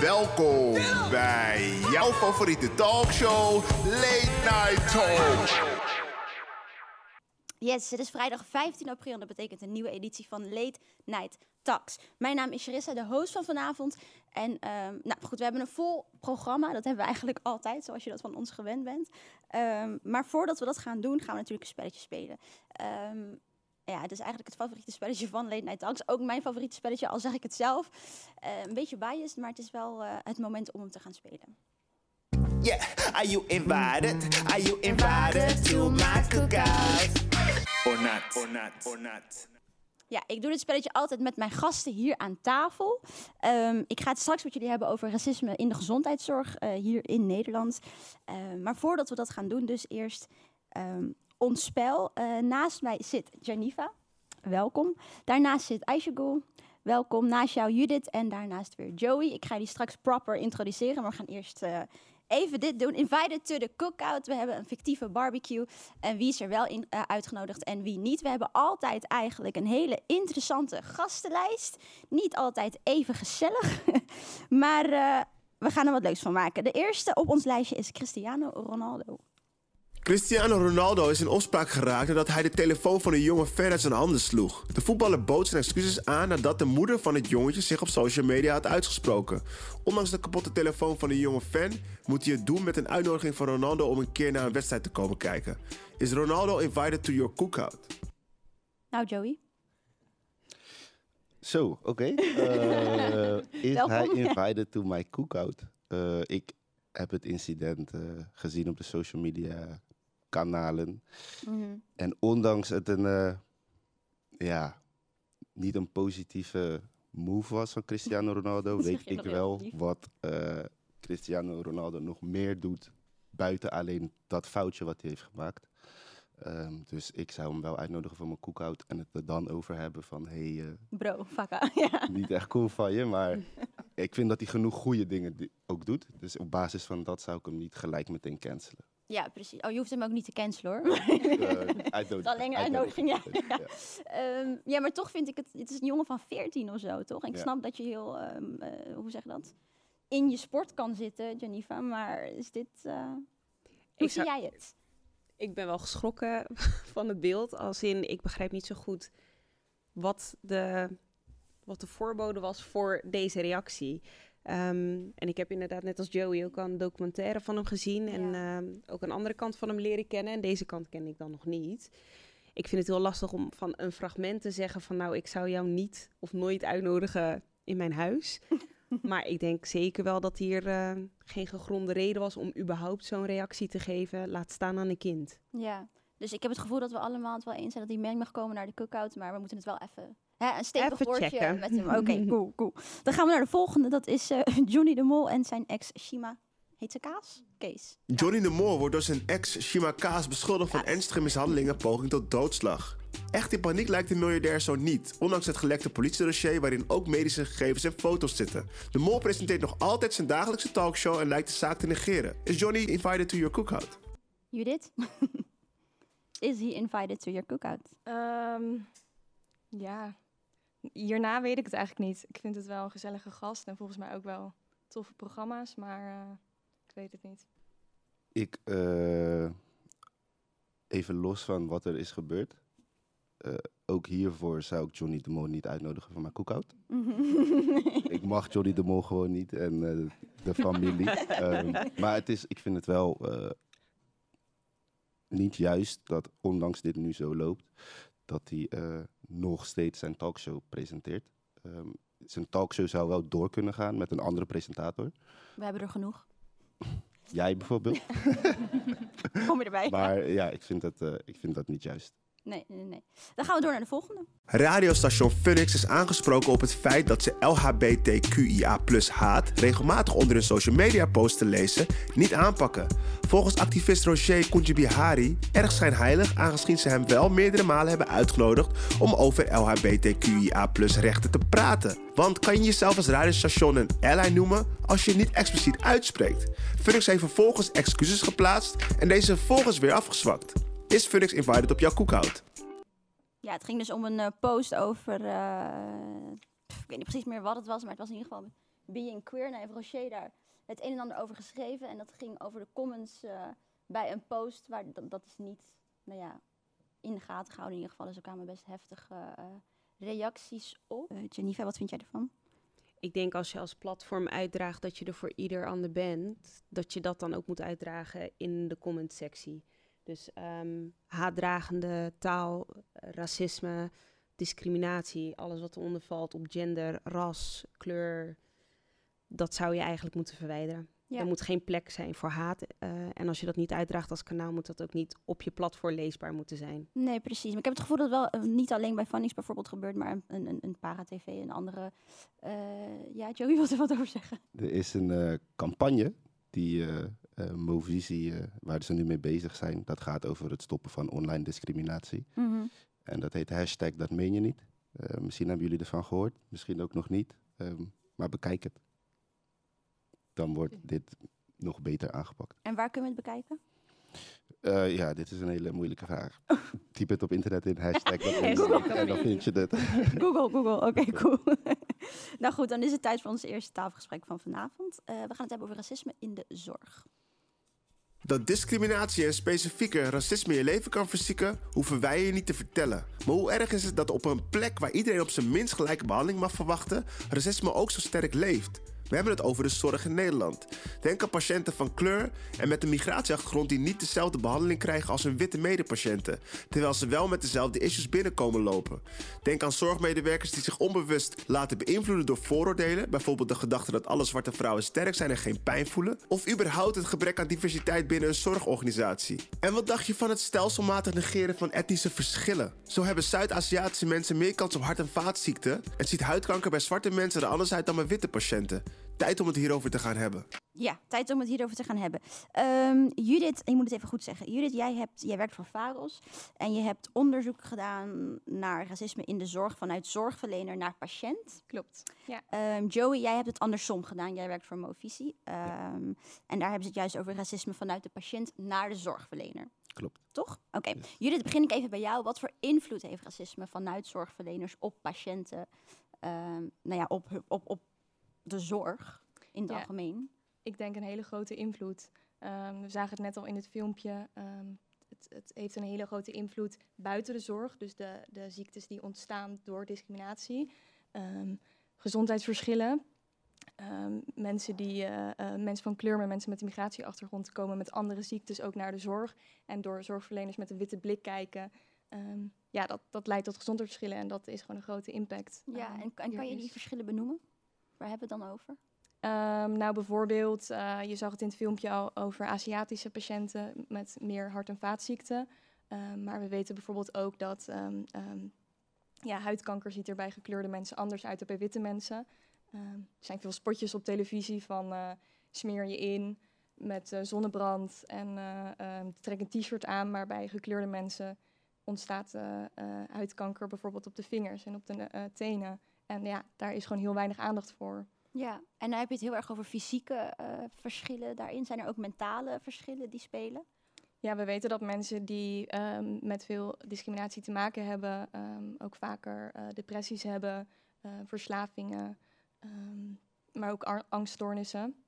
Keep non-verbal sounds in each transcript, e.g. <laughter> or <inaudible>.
Welkom bij jouw favoriete talkshow, Late Night Talk. Yes, het is vrijdag 15 april en dat betekent een nieuwe editie van Late Night Talks. Mijn naam is Charissa, de host van vanavond. En ehm, nou goed, we hebben een vol programma. Dat hebben we eigenlijk altijd, zoals je dat van ons gewend bent. Ehm, maar voordat we dat gaan doen, gaan we natuurlijk een spelletje spelen. Ehm, ja, het is eigenlijk het favoriete spelletje van Late Night Talks. Ook mijn favoriete spelletje, al zeg ik het zelf. Eh, een beetje biased, maar het is wel eh, het moment om hem te gaan spelen. Yeah, are you invited? Are you invited to my cookout? Or not, or not, or not. Ja, ik doe dit spelletje altijd met mijn gasten hier aan tafel. Ehm, ik ga het straks met jullie hebben over racisme in de gezondheidszorg eh, hier in Nederland. Ehm, maar voordat we dat gaan doen, dus eerst ehm, ons spel. Eh, naast mij zit Janiva, welkom. Daarnaast zit Aishagul, welkom. Naast jou Judith en daarnaast weer Joey. Ik ga die straks proper introduceren, maar we gaan eerst eh, even dit doen. Invited to the cookout. We hebben een fictieve barbecue. En wie is er wel in, eh, uitgenodigd en wie niet. We hebben altijd eigenlijk een hele interessante gastenlijst. Niet altijd even gezellig, <laughs> maar we gaan er wat leuks van maken. De eerste op ons lijstje is Cristiano Ronaldo. Cristiano Ronaldo is in opspraak geraakt nadat hij de telefoon van een jongen ver uit zijn handen sloeg. De voetballer bood zijn excuses aan nadat de moeder van het jongetje zich op social media had uitgesproken. Ondanks de kapotte telefoon van de jonge fan moet hij het doen met een uitnodiging van Ronaldo om een keer naar een wedstrijd te komen kijken. Is Ronaldo invited to your cookout? Nou, Joey. Zo, oké. Eh, is Welkom. hij invited to my cookout? Eh ik heb het incident eh, gezien op de social media kanalen. Mhm. En ondanks het een, eh, ja, niet een positieve move was van Cristiano Ronaldo, <laughs> weet ik wel lief. wat eh, Cristiano Ronaldo nog meer doet buiten alleen dat foutje wat hij heeft gemaakt. Ehm, dus ik zou hem wel uitnodigen voor mijn cookout en het er dan over hebben van, hey, eh, Bro, fakka. <laughs> ja. niet echt cool van je, maar ik vind dat hij genoeg goede dingen di- ook doet. Dus op basis van dat zou ik hem niet gelijk meteen cancelen. Ja, precies. Oh, je hoeft hem ook niet te cancelen hoor. <laughs> Uitnodiging- Alleen een uitnodiging, ja. ja. <laughs> Ehm, ja, maar toch vind ik het... Het is een jongen van 14 of zo, toch? En ik Ja. snap dat je heel... ehm, eh, hoe zeg je dat? In je sport kan zitten, Janiva. Maar is dit... eh, hoe Ik zie zou- jij het? Ik ben wel geschrokken <laughs> van het beeld. Als in, ik begrijp niet zo goed wat de, wat de voorbode was voor deze reactie. Ehm, en ik heb inderdaad, net als Joey, ook al een documentaire van hem gezien. En Ja. ehm, ook een andere kant van hem leren kennen. En deze kant ken ik dan nog niet. Ik vind het heel lastig om van een fragment te zeggen van... nou, ik zou jou niet of nooit uitnodigen in mijn huis. <laughs> maar ik denk zeker wel dat hier eh, geen gegronde reden was... om überhaupt zo'n reactie te geven. Laat staan aan een kind. Ja. Dus ik heb het gevoel dat we allemaal het wel eens zijn dat hij mee mag komen naar de cookout. Maar we moeten het wel even... Hè, een stevig Even woordje checken. met hem. Oké, <laughs> cool, cool. Dan gaan we naar de volgende. Dat is eh, <laughs> Johnny de Mol en zijn ex Shima. Heet ze Kaas? Kees. Johnny de Moor wordt door zijn ex Shima Kaas beschuldigd van ernstige mishandeling en poging tot doodslag. Echt in paniek lijkt de miljardair zo niet, ondanks het gelekte politiedossier waarin ook medische gegevens en foto's zitten. De Mol presenteert nog altijd zijn dagelijkse talkshow en lijkt de zaak te negeren. Is Johnny invited to your cookout? Judith? <laughs> is he invited to your cookout? Ehm, ja, hierna weet ik het eigenlijk niet. Ik vind het wel een gezellige gast en volgens mij ook wel toffe programma's, maar eh, ik weet het niet. Ik, eh, even los van wat er is gebeurd. eh, ook hiervoor zou ik Johnny de Mol niet uitnodigen voor mijn cookout. <laughs> ik mag Johnny de Mol gewoon niet en de familie. <laughs> Ehm, maar het is, ik vind het wel niet juist dat, ondanks dit nu zo loopt, dat hij nog steeds zijn talkshow presenteert. Ehm, zijn talkshow zou wel door kunnen gaan met een andere presentator. We hebben er genoeg. Jij bijvoorbeeld. <laughs> Kom je erbij? Maar ja, ik vind dat, eh, ik vind dat niet juist. Nee, nee, nee. Dan gaan we door naar de volgende. Radiostation Phoenix is aangesproken op het feit dat ze LHBTQIA haat regelmatig onder hun social media posts te lezen niet aanpakken. Volgens activist Roger Kunjibihari erg schijnheilig aangezien ze hem wel meerdere malen hebben uitgenodigd om over LHBTQIA rechten te praten. Want kan je jezelf als radiostation een ally noemen als je niet expliciet uitspreekt? Phoenix heeft vervolgens excuses geplaatst en deze vervolgens weer afgezwakt. Is Phoenix invited op jouw cookout? Ja, het ging dus om een eh, post over. eh, pff, ik weet niet precies meer wat het was, maar het was in ieder geval Being Queer. Nou heeft Rocher daar het een en ander over geschreven. En dat ging over de comments eh, bij een post. Waar, dat, is niet nou ja, in de gaten gehouden in ieder geval. Dus er kwamen best heftige eh, reacties op. Uh, Geneva, wat vind jij ervan? Ik denk als je als platform uitdraagt dat je er voor ieder ander bent, dat je dat dan ook moet uitdragen in de comment-sectie. Dus um, haatdragende taal, racisme, discriminatie, alles wat eronder valt op gender, ras, kleur, dat zou je eigenlijk moeten verwijderen. Ja. Er moet geen plek zijn voor haat. Uh, en als je dat niet uitdraagt als kanaal, moet dat ook niet op je platform leesbaar moeten zijn. Nee, precies. Maar ik heb het gevoel dat het wel uh, niet alleen bij Fannix bijvoorbeeld gebeurt, maar een, een, een para-tv en andere. Uh, ja, Joey <laughs> wil er wat over zeggen. Er is een campagne die Movisie, waar ze nu mee bezig zijn, dat gaat over het stoppen van online discriminatie. Mm -hmm. En dat heet hashtag dat meen je niet. misschien hebben jullie ervan gehoord, misschien ook nog niet. Um, maar bekijk het dan wordt dit nog beter aangepakt. En waar kunnen we het bekijken? Uh, ja, dit is een hele moeilijke vraag. <laughs> Typ het op internet in hashtag Google. en dan vind je dit. <laughs> Google, Google. Oké, okay, cool. <laughs> nou goed, dan is het tijd voor ons eerste tafelgesprek van vanavond. Uh, we gaan het hebben over racisme in de zorg. Dat discriminatie en specifieke racisme je leven kan verzieken, hoeven wij je niet te vertellen. Maar hoe erg is het dat op een plek waar iedereen op zijn minst gelijke behandeling mag verwachten, racisme ook zo sterk leeft? We hebben het over de zorg in Nederland. Denk aan patiënten van kleur en met een migratieachtergrond die niet dezelfde behandeling krijgen als hun witte medepatiënten, terwijl ze wel met dezelfde issues binnenkomen lopen. Denk aan zorgmedewerkers die zich onbewust laten beïnvloeden door vooroordelen, bijvoorbeeld de gedachte dat alle zwarte vrouwen sterk zijn en geen pijn voelen, of überhaupt het gebrek aan diversiteit binnen een zorgorganisatie. En wat dacht je van het stelselmatig negeren van etnische verschillen? Zo hebben Zuid-Aziatische mensen meer kans op hart- en vaatziekten en ziet huidkanker bij zwarte mensen er anders uit dan bij witte patiënten. Tijd om het hierover te gaan hebben. Ja, tijd om het hierover te gaan hebben. Um, Judith, je moet het even goed zeggen. Judith, jij, hebt, jij werkt voor VAROS en je hebt onderzoek gedaan naar racisme in de zorg vanuit zorgverlener naar patiënt. Klopt. Ja. Um, Joey, jij hebt het andersom gedaan. Jij werkt voor Movisie. Um, en daar hebben ze het juist over racisme vanuit de patiënt naar de zorgverlener. Klopt. Toch? Oké. Okay. Yes. Judith, begin ik even bij jou. Wat voor invloed heeft racisme vanuit zorgverleners op patiënten? nou ja, op, op, op de zorg in het Ja. algemeen. Ik denk een hele grote invloed. Ehm, we zagen het net al in het filmpje. ehm, het, het heeft een hele grote invloed buiten de zorg. Dus de, de ziektes die ontstaan door discriminatie. Ehm, gezondheidsverschillen. Mensen, die, eh, eh, mensen van kleur, maar mensen met een migratieachtergrond komen met andere ziektes ook naar de zorg. En door zorgverleners met een witte blik kijken. ja, dat, dat leidt tot gezondheidsverschillen en dat is gewoon een grote impact. Ja, en, en kan je die verschillen benoemen? Waar hebben we het dan over? Ehm, nou, bijvoorbeeld, eh, je zag het in het filmpje al over Aziatische patiënten met meer hart- en vaatziekten. Ehm, maar we weten bijvoorbeeld ook dat ehm, ja, huidkanker ziet er bij gekleurde mensen anders uit dan bij witte mensen. Er zijn veel spotjes op televisie van eh, smeer je in met eh, zonnebrand en trek een t-shirt aan. Maar bij gekleurde mensen ontstaat huidkanker bijvoorbeeld op de vingers en op de tenen. En ja, daar is gewoon heel weinig aandacht voor. Ja, en dan heb je het heel erg over fysieke eh, verschillen daarin. Zijn er ook mentale verschillen die spelen? Ja, we weten dat mensen die ehm, met veel discriminatie te maken hebben, ehm, ook vaker eh, depressies hebben, eh, verslavingen, ehm, maar ook angststoornissen.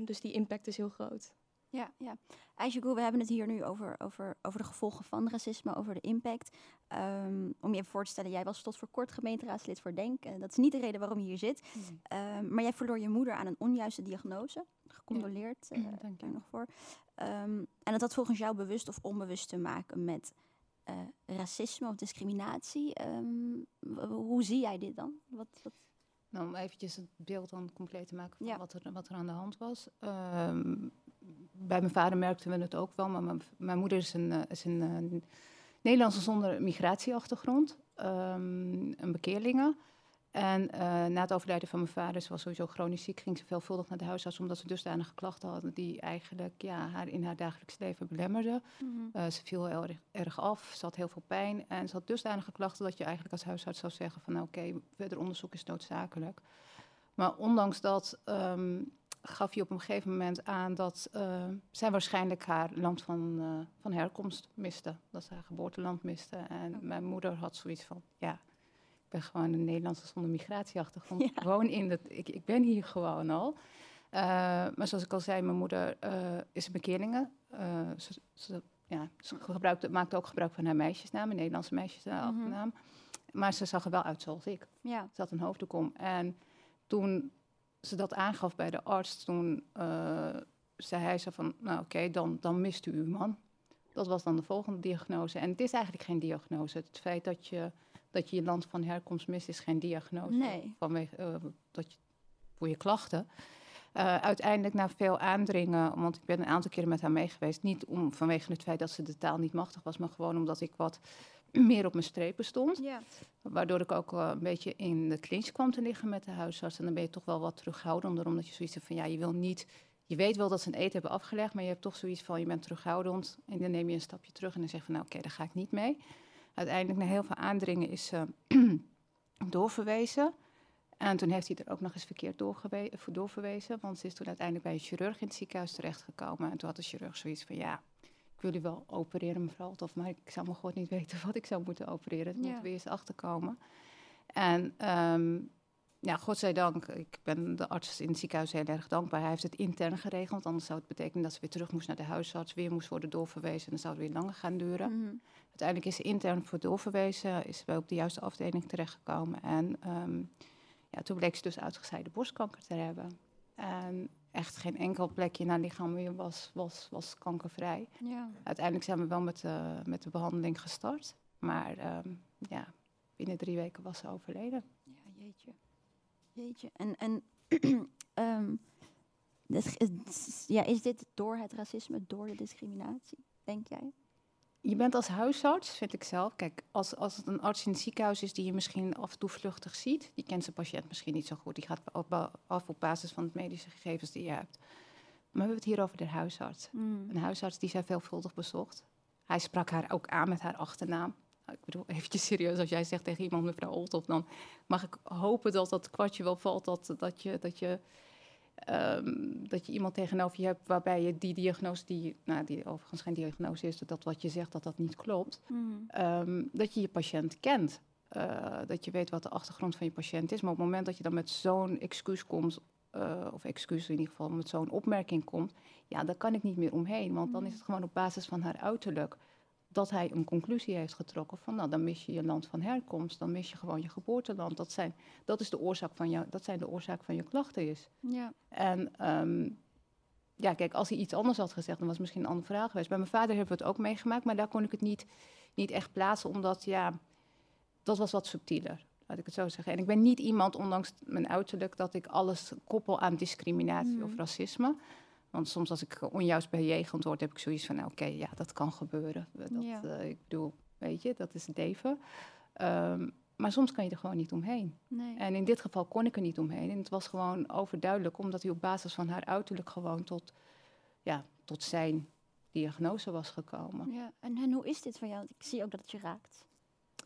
Dus die impact is heel groot. Ja, ja. Aisha we hebben het hier nu over, over, over de gevolgen van racisme, over de impact. Ehm, om je even voor te stellen, jij was tot voor kort gemeenteraadslid voor Denk. Eh, dat is niet de reden waarom je hier zit. Ehm, maar jij verloor je moeder aan een onjuiste diagnose. Gecondoleerd, eh, dank je. daar nog voor. Ehm, en dat had volgens jou bewust of onbewust te maken met eh, racisme of discriminatie. Hoe zie jij dit dan? Wat, wat, Nou, om eventjes het beeld dan compleet te maken van Ja. wat, er, wat er aan de hand was. Bij mijn vader merkten we het ook wel, maar mijn, mijn moeder is een, eh, is een eh, Nederlandse zonder migratieachtergrond, ehm, een bekeerlinge. En eh, na het overlijden van mijn vader, ze was sowieso chronisch ziek, ging ze veelvuldig naar de huisarts omdat ze dusdanige klachten had die eigenlijk ja, haar in haar dagelijks leven belemmerden. Eh, ze viel heel erg, erg af, ze had heel veel pijn en ze had dusdanige klachten dat je eigenlijk als huisarts zou zeggen van nou, oké, verder onderzoek is noodzakelijk. Maar ondanks dat ehm, gaf je op een gegeven moment aan dat eh, zij waarschijnlijk haar land van, eh, van herkomst miste. Dat ze haar geboorteland miste. En mijn moeder had zoiets van, ja, ben gewoon een Nederlandse zonder migratieachtergrond. Ja. Ik woon in dat, ik, ik ben hier gewoon al. Eh, maar zoals ik al zei, mijn moeder is een ze, ze, ja, ze gebruikte, maakte ook gebruik van haar meisjesnaam, een Nederlandse meisjesnaam. Mhm. Maar ze zag er wel uit zoals ik. Ja. Ze had een hoofddoek om. En toen ze dat aangaf bij de arts, toen eh, zei hij zo van, nou oké, dan, dan mist u uw man. Dat was dan de volgende diagnose. En het is eigenlijk geen diagnose. Het feit dat je dat je, je land van herkomst mist, is geen diagnose. Nee. Vanwege, eh, dat je, voor je klachten. Eh, uiteindelijk na veel aandringen, want ik ben een aantal keren met haar mee geweest. Niet om, vanwege het feit dat ze de taal niet machtig was, maar gewoon omdat ik wat <clears throat> meer op mijn strepen stond. Ja. Waardoor ik ook eh, een beetje in de clinch kwam te liggen met de huisarts. En dan ben je toch wel wat terughoudender, omdat je zoiets hebt van ja, je wil niet. Je weet wel dat ze een eten hebben afgelegd, maar je hebt toch zoiets van je bent terughoudend. En dan neem je een stapje terug en dan zeg je van nou oké, daar ga ik niet mee. Uiteindelijk, na heel veel aandringen, is ze <clears throat> doorverwezen. En toen heeft hij er ook nog eens verkeerd voor doorverwezen. Want ze is toen uiteindelijk bij een chirurg in het ziekenhuis terechtgekomen. En toen had de chirurg zoiets van ja, ik wil u wel opereren mevrouw. Maar ik zou me gewoon niet weten <laughs> wat ik zou moeten opereren. Daar Ja. moeten we eerst achterkomen. En ehm, ja, godzijdank, ik ben de arts in het ziekenhuis heel erg dankbaar. Hij heeft het intern geregeld. Anders zou het betekenen dat ze weer terug moest naar de huisarts. Weer moest worden doorverwezen. En dan zou het weer langer gaan duren. Mhm. Uiteindelijk is ze intern voor doorverwezen, is ze op de juiste afdeling terechtgekomen. En ehm, ja, toen bleek ze dus uitgezaaide borstkanker te hebben. En echt geen enkel plekje in haar lichaam meer was, was, was kankervrij. Ja. Uiteindelijk zijn we wel met de, met de behandeling gestart. Maar ehm, ja, binnen drie weken was ze overleden. Ja, jeetje. Jeetje. En, en <clears throat> ehm, ja, is dit door het racisme, door de discriminatie, denk jij? Je bent als huisarts, vind ik zelf. Kijk, als, als het een arts in het ziekenhuis is die je misschien af en toe vluchtig ziet, die kent zijn patiënt misschien niet zo goed. Die gaat op, af op basis van de medische gegevens die je hebt. Maar we hebben het hier over de huisarts. Een huisarts die zij veelvuldig bezocht. Hij sprak haar ook aan met haar achternaam. Nou, ik bedoel, <laughs> eventjes serieus, als jij zegt tegen iemand, mevrouw Olthoff, dan mag ik hopen dat dat kwartje wel valt, dat, dat, je, dat, je, ehm, dat je iemand tegenover je hebt waarbij je die diagnose, die, nou, die overigens geen diagnose is, dat wat je zegt, dat dat niet klopt, Mhm. ehm, dat je je patiënt kent. Eh, dat je weet wat de achtergrond van je patiënt is. Maar op het moment dat je dan met zo'n excuus komt, eh, of excuus in ieder geval, met zo'n opmerking komt, ja, daar kan ik niet meer omheen. Want dan is het gewoon op basis van haar uiterlijk dat hij een conclusie heeft getrokken van, nou, dan mis je je land van herkomst, dan mis je gewoon je geboorteland. Dat, zijn, dat, is de oorzaak van jou, dat zijn de oorzaak van je klachten is. Ja. En ehm, ja, kijk, als hij iets anders had gezegd, dan was het misschien een andere vraag geweest. Bij mijn vader hebben we het ook meegemaakt, maar daar kon ik het niet, niet echt plaatsen, omdat ja, dat was wat subtieler. Laat ik het zo zeggen. En ik ben niet iemand, ondanks mijn uiterlijk, dat ik alles koppel aan discriminatie of Mhm. racisme. Want soms als ik onjuist bejegend word, heb ik zoiets van, nou, oké, ja, dat kan gebeuren. Dat, Ja. eh, ik bedoel, weet je, dat is het leven. Ehm, maar soms kan je er gewoon niet omheen. Nee. En in dit geval kon ik er niet omheen. En het was gewoon overduidelijk, omdat hij op basis van haar uiterlijk gewoon tot, ja, tot zijn diagnose was gekomen. Ja. En, en hoe is dit voor jou? Want Ik zie ook dat het je raakt.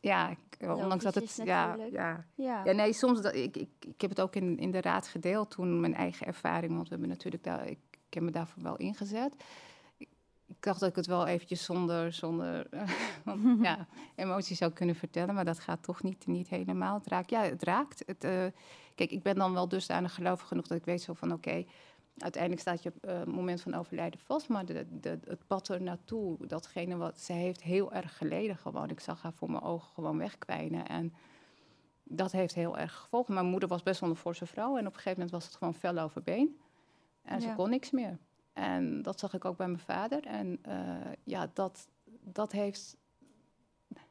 Ja, ik, ondanks dat het. Ja, ja. Ja. ja, nee, soms. Dat, ik, ik, ik heb het ook in, in de raad gedeeld toen, mijn eigen ervaring. Want we hebben natuurlijk daar. Ik, ik heb me daarvoor wel ingezet. Ik, dacht dat ik het wel eventjes zonder, zonder <laughs> <laughs> ja, emoties zou kunnen vertellen. Maar dat gaat toch niet, niet helemaal. Het raakt. Ja, het raakt. Het, eh, kijk, ik ben dan wel dusdanig gelovig genoeg dat ik weet zo van oké. uiteindelijk staat je eh, moment van overlijden vast, maar de, de, het pad er naartoe, datgene wat ze heeft heel erg geleden gewoon. Ik zag haar voor mijn ogen gewoon wegkwijnen en dat heeft heel erg gevolgen. Mijn moeder was best wel een forse vrouw en op een gegeven moment was het gewoon fel over been en ze Ja. kon niks meer. En dat zag ik ook bij mijn vader en eh, ja, dat, dat heeft,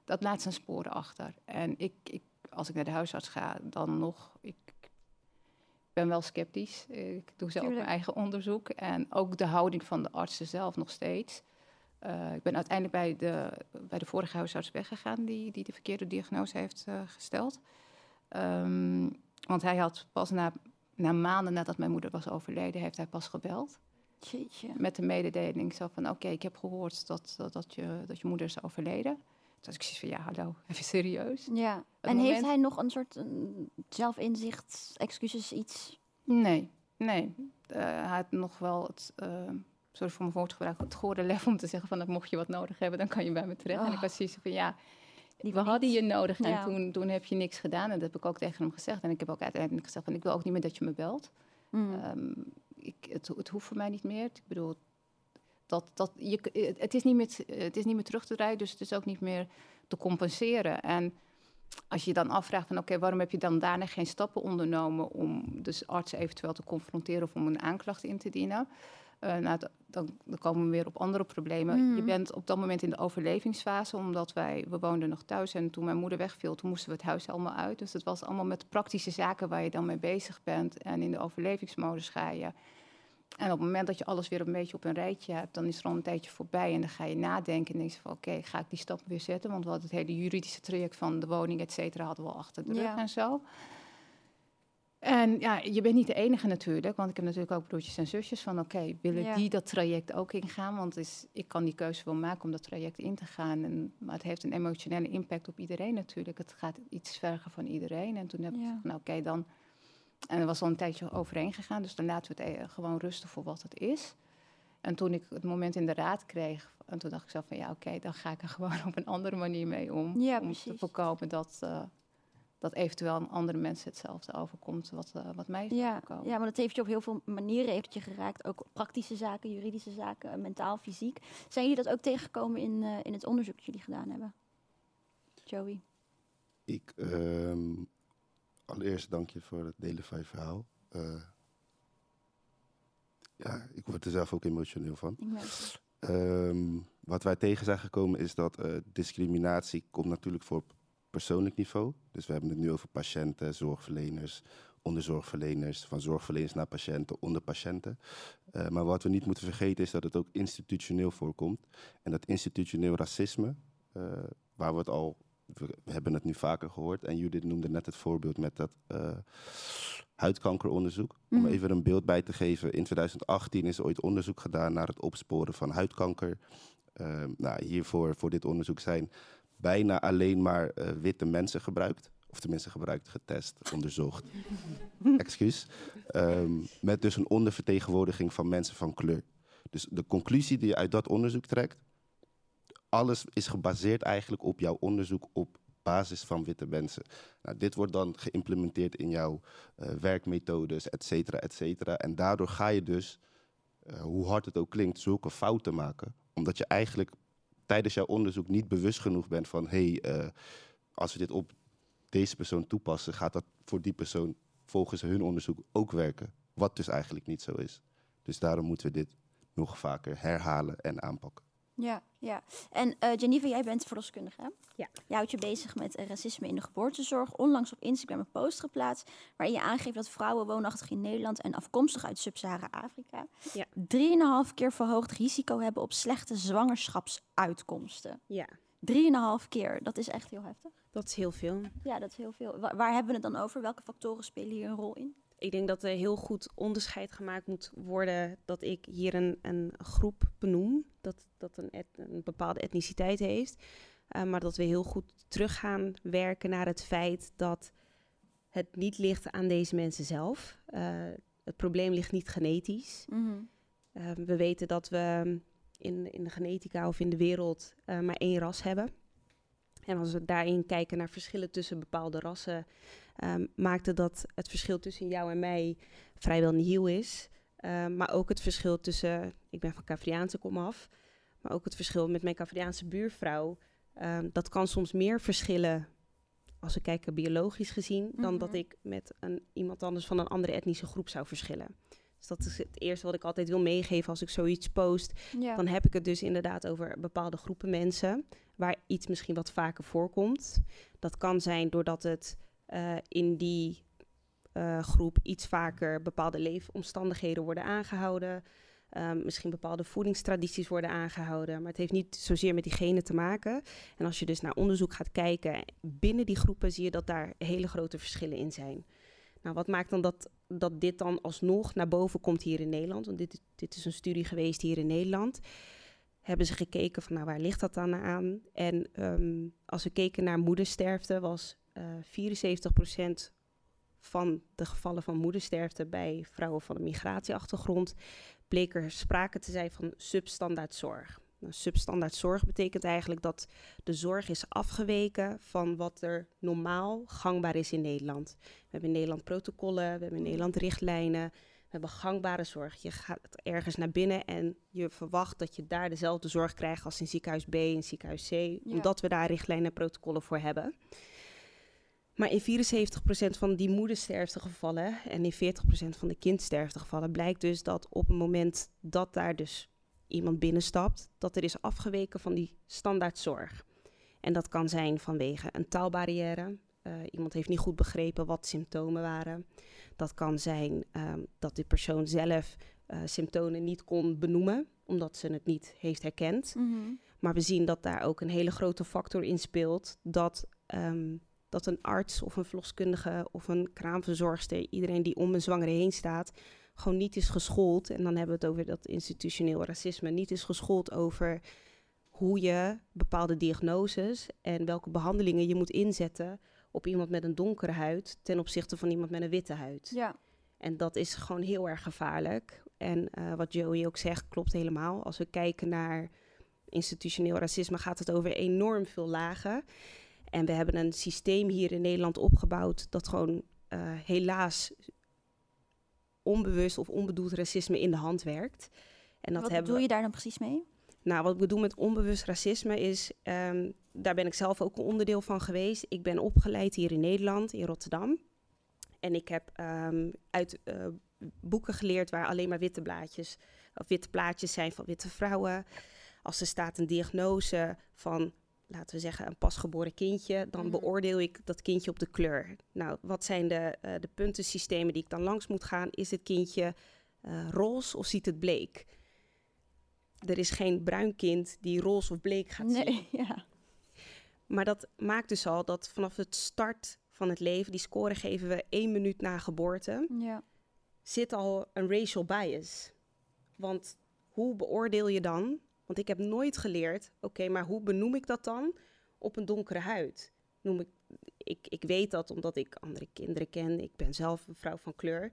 dat laat zijn sporen achter. En ik, ik, als ik naar de huisarts ga, dan nog, ik ben wel sceptisch. Ik doe zelf Tuurlijk. mijn eigen onderzoek. En ook de houding van de artsen zelf nog steeds. Eh, ik ben uiteindelijk bij de, bij de vorige huisarts weggegaan die, die de verkeerde diagnose heeft eh, gesteld. Ehm, want hij had pas na, na maanden nadat mijn moeder was overleden, heeft hij pas gebeld. Jeetje. Met de mededeling zo van, oké, ik heb gehoord dat, dat, dat, je, dat je moeder is overleden. Toen had ik zoiets van, ja, hallo, <laughs> even serieus. Ja. En heeft hij nog een soort zelfinzicht, excuses, iets? Nee, nee. Eh, hij had nog wel het, eh, sorry voor mijn woordgebruik, het gore lef om te zeggen van, dat mocht je wat nodig hebben, dan kan je bij me terecht. En ik Oh. was zoiets van, ja, we hadden je nodig en Ja. toen, toen heb je niks gedaan. En dat heb ik ook tegen hem gezegd. En ik heb ook uiteindelijk gezegd van ik wil ook niet meer dat je me belt. Mm. Ehm, ik, het, het hoeft voor mij niet meer. Ik bedoel, dat, dat, je, k- het, is niet meer, t- het is niet meer terug te draaien, dus het is ook niet meer te compenseren. En als je dan afvraagt van oké, waarom heb je dan daarna geen stappen ondernomen om dus artsen eventueel te confronteren of om een aanklacht in te dienen? Eh, nou, dan, dan komen we weer op andere problemen. Je Mhm. bent op dat moment in de overlevingsfase, omdat wij, we woonden nog thuis en toen mijn moeder wegviel, toen moesten we het huis allemaal uit. Dus het was allemaal met praktische zaken waar je dan mee bezig bent. En in de overlevingsmodus ga je. En op het moment dat je alles weer een beetje op een rijtje hebt, dan is er al een tijdje voorbij. En dan ga je nadenken en denk je van oké, ga ik die stap weer zetten? Want we hadden het hele juridische traject van de woning, et cetera, hadden we al achter de rug Ja. en zo. En ja, je bent niet de enige natuurlijk, want ik heb natuurlijk ook broertjes en zusjes van oké, willen Ja. die dat traject ook ingaan? Want is, ik kan die keuze wel maken om dat traject in te gaan. En, maar het heeft een emotionele impact op iedereen natuurlijk. Het gaat iets vergen van iedereen. En toen heb ik Ja. gezegd, nou oké, dan... En er was al een tijdje overheen gegaan, dus dan laten we het eh, gewoon rusten voor wat het is. En toen ik het moment in de raad kreeg, en toen dacht ik zelf van ja, oké, dan ga ik er <laughs> gewoon op een andere manier mee om. Ja, om te voorkomen dat, eh, dat eventueel aan andere mensen hetzelfde overkomt wat, eh, wat mij is Ja, overkomen. ja, maar dat heeft je op heel veel manieren heeft je geraakt. Ook praktische zaken, juridische zaken, eh, mentaal, fysiek. Zijn jullie dat ook tegengekomen in, eh, in het onderzoek dat jullie gedaan hebben? Joey. Ik, ehm, allereerst dank je voor het delen van je verhaal. Eh, ja, ik word er zelf ook emotioneel van. Ik. Ehm, wat wij tegen zijn gekomen is dat eh, discriminatie komt natuurlijk voor op persoonlijk niveau. Dus we hebben het nu over patiënten, zorgverleners, onderzorgverleners, van zorgverleners naar patiënten, onder patiënten. Eh, maar wat we niet moeten vergeten is dat het ook institutioneel voorkomt. En dat institutioneel racisme, eh, waar we het al, we, we hebben het nu vaker gehoord. En Judith noemde net het voorbeeld met dat eh, huidkankeronderzoek. Om Mhm. even een beeld bij te geven. In 2018 is ooit onderzoek gedaan naar het opsporen van huidkanker. Nou, hiervoor, voor dit onderzoek zijn bijna alleen maar eh, witte mensen gebruikt. Of tenminste gebruikt, getest, <laughs> onderzocht. Excuus. Ehm, met dus een ondervertegenwoordiging van mensen van kleur. Dus de conclusie die je uit dat onderzoek trekt, alles is gebaseerd eigenlijk op jouw onderzoek op basis van witte mensen. Nou, dit wordt dan geïmplementeerd in jouw eh, werkmethodes, et cetera, et cetera. En daardoor ga je dus, eh, hoe hard het ook klinkt, zulke fouten maken. Omdat je eigenlijk tijdens jouw onderzoek niet bewust genoeg bent van... hé, hey, eh, als we dit op deze persoon toepassen... gaat dat voor die persoon volgens hun onderzoek ook werken. Wat dus eigenlijk niet zo is. Dus daarom moeten we dit nog vaker herhalen en aanpakken. Ja, ja. En eh Geneva, jij bent verloskundige, hè? Ja. Jij houdt je bezig met eh, racisme in de geboortezorg. Onlangs op Instagram een post geplaatst... waarin je aangeeft dat vrouwen woonachtig in Nederland... en afkomstig uit Sub-Sahara-Afrika... Ja. drieënhalf keer verhoogd risico hebben op slechte zwangerschapsuitkomsten. Ja, Drieënhalf keer, dat is echt heel heftig. dat is heel veel. Ja, dat is heel veel. Wa- waar hebben we het dan over? Welke factoren spelen hier een rol in? Ik denk dat er heel goed onderscheid gemaakt moet worden dat ik hier een, een groep benoem, dat, dat een, et- een bepaalde etniciteit heeft. Eh, maar dat we heel goed terug gaan werken naar het feit dat het niet ligt aan deze mensen zelf. Eh, het probleem ligt niet genetisch. Eh, we weten dat we in, in de genetica of in de wereld maar één ras hebben. En als we daarin kijken naar verschillen tussen bepaalde rassen, ehm, maakte dat het verschil tussen jou en mij vrijwel nihil is. Ehm, maar ook het verschil tussen, ik ben van Cavriaanse komaf, maar ook het verschil met mijn Cavriaanse buurvrouw. ehm, dat kan soms meer verschillen als we kijken biologisch gezien, dan dat Mhm. ik met een, iemand anders van een andere etnische groep zou verschillen. Dus dat is het eerste wat ik altijd wil meegeven als ik zoiets post. Ja. Dan heb ik het dus inderdaad over bepaalde groepen mensen waar iets misschien wat vaker voorkomt. Dat kan zijn doordat het eh, in die eh, groep iets vaker bepaalde leefomstandigheden worden aangehouden. Ehm, misschien bepaalde voedingstradities worden aangehouden. Maar het heeft niet zozeer met die genen te maken. En als je dus naar onderzoek gaat kijken binnen die groepen, zie je dat daar hele grote verschillen in zijn. Nou, wat maakt dan dat, dat dit dan alsnog naar boven komt hier in Nederland? Want dit, dit is een studie geweest hier in Nederland. Hebben ze gekeken van, nou, waar ligt dat dan aan? En ehm, als we keken naar moedersterfte, was eh 74% van de gevallen van moedersterfte bij vrouwen van een migratieachtergrond bleek er sprake te zijn van substandaard zorg. Nou, substandaard zorg betekent eigenlijk dat de zorg is afgeweken van wat er normaal gangbaar is in Nederland. We hebben in Nederland protocollen, we hebben in Nederland richtlijnen, we hebben gangbare zorg. Je gaat ergens naar binnen en je verwacht dat je daar dezelfde zorg krijgt als in ziekenhuis B en ziekenhuis C, omdat we daar richtlijnen en protocollen voor hebben. Maar in 74% van die moedersterftegevallen en in 40% van de kindsterftegevallen blijkt dus dat op het moment dat daar dus iemand binnenstapt, dat er is afgeweken van die standaardzorg. En dat kan zijn vanwege een taalbarrière. Uh, iemand heeft niet goed begrepen wat symptomen waren. Dat kan zijn um, dat die persoon zelf uh, symptomen niet kon benoemen, omdat ze het niet heeft herkend. Mm -hmm. Maar we zien dat daar ook een hele grote factor in speelt dat um, dat een arts of een verloskundige of een kraamverzorgster, iedereen die om een zwangere heen staat, gewoon niet is geschoold. En dan hebben we het over dat institutioneel racisme, niet is geschoold over hoe je bepaalde diagnoses en welke behandelingen je moet inzetten op iemand met een donkere huid ten opzichte van iemand met een witte huid. Ja. En dat is gewoon heel erg gevaarlijk. En uh, wat Joey ook zegt, klopt helemaal. Als we kijken naar institutioneel racisme, gaat het over enorm veel lagen. En we hebben een systeem hier in Nederland opgebouwd dat gewoon uh, helaas onbewust of onbedoeld racisme in de hand werkt. En dat Wat hebben doe we- je daar dan precies mee? nou, wat ik bedoel met onbewust racisme is, ehm, daar ben ik zelf ook een onderdeel van geweest. Ik ben opgeleid hier in Nederland, in Rotterdam. En ik heb ehm, uit eh, boeken geleerd waar alleen maar witte blaadjes of witte plaatjes zijn van witte vrouwen. Als er staat een diagnose van, laten we zeggen, een pasgeboren kindje, dan Mhm. beoordeel ik dat kindje op de kleur. Nou, wat zijn de, eh, de puntensystemen die ik dan langs moet gaan? Is het kindje eh, roze of ziet het bleek? Er is geen bruin kind die roze of bleek gaat zien. <laughs> Ja. Maar dat maakt dus al dat vanaf het start van het leven, die score geven we één minuut na geboorte, ja. zit al een racial bias. Want hoe beoordeel je dan? Want ik heb nooit geleerd, oké, maar hoe benoem ik dat dan op een donkere huid? Noem ik, ik, ik weet dat omdat ik andere kinderen ken. Ik ben zelf een vrouw van kleur.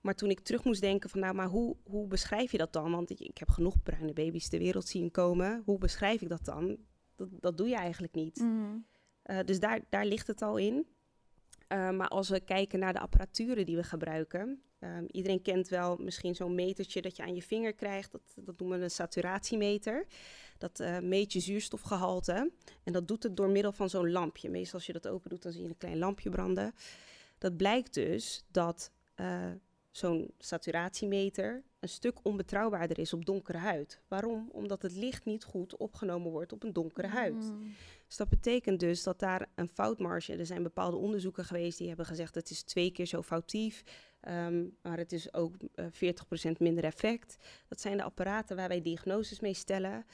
Maar toen ik terug moest denken van, nou, maar hoe, hoe beschrijf je dat dan? Want ik, ik heb genoeg bruine baby's ter wereld zien komen. Hoe beschrijf ik dat dan? Dat, dat doe je eigenlijk niet. Mhm. Uh, dus daar, daar ligt het al in. Uh, maar als we kijken naar de apparaturen die we gebruiken. Um, iedereen kent wel misschien zo'n metertje dat je aan je vinger krijgt. Dat, dat noemen we een saturatiemeter. Dat uh, meet je zuurstofgehalte. En dat doet het door middel van zo'n lampje. Meestal als je dat open doet, dan zie je een klein lampje branden. Dat blijkt dus dat uh, zo'n saturatiemeter een stuk onbetrouwbaarder is op donkere huid. Waarom? Omdat het licht niet goed opgenomen wordt op een donkere huid. Mm. Dus dat betekent dus dat daar een foutmarge... Er zijn bepaalde onderzoeken geweest die hebben gezegd... het is twee keer zo foutief, um, maar het is ook uh, 40% minder effect. Dat zijn de apparaten waar wij diagnoses mee stellen.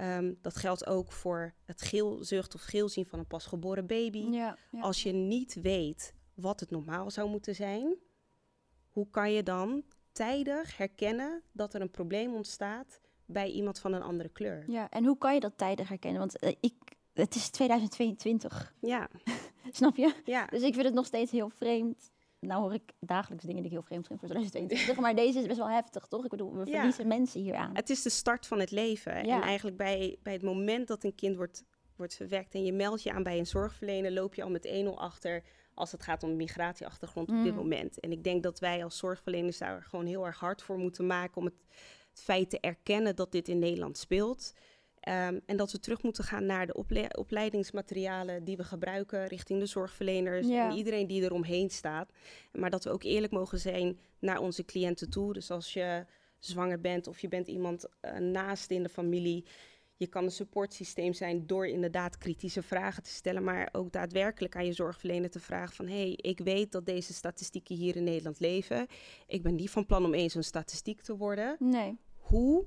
Um, dat geldt ook voor het geelzucht of geelzien van een pasgeboren baby. Ja, ja. Als je niet weet wat het normaal zou moeten zijn... hoe kan je dan tijdig herkennen dat er een probleem ontstaat... bij iemand van een andere kleur? ja, en hoe kan je dat tijdig herkennen? Want uh, ik, het is 2022, Ja, <laughs> snap je? ja. Dus ik vind het nog steeds heel vreemd. Nou hoor ik dagelijks dingen die ik heel vreemd vind voor 2022. maar deze is best wel heftig, toch? Ik bedoel, we Ja. verliezen mensen hier aan. Het is de start van het leven. Ja. En eigenlijk bij, bij het moment dat een kind wordt, wordt verwekt en je meldt je aan bij een zorgverlener, loop je al met 1-0 achter als het gaat om migratieachtergrond op dit Mm. moment. En ik denk dat wij als zorgverleners daar gewoon heel erg hard voor moeten maken om het, het feit te erkennen dat dit in Nederland speelt. Um, en dat we terug moeten gaan naar de ople opleidingsmaterialen die we gebruiken richting de zorgverleners Ja. en iedereen die eromheen staat. Maar dat we ook eerlijk mogen zijn naar onze cliënten toe. Dus als je zwanger bent of je bent iemand uh, naast in de familie, je kan een supportsysteem zijn door inderdaad kritische vragen te stellen, maar ook daadwerkelijk aan je zorgverlener te vragen van hé, hey, ik weet dat deze statistieken hier in Nederland leven. Ik ben niet van plan om eens een statistiek te worden. Nee. Hoe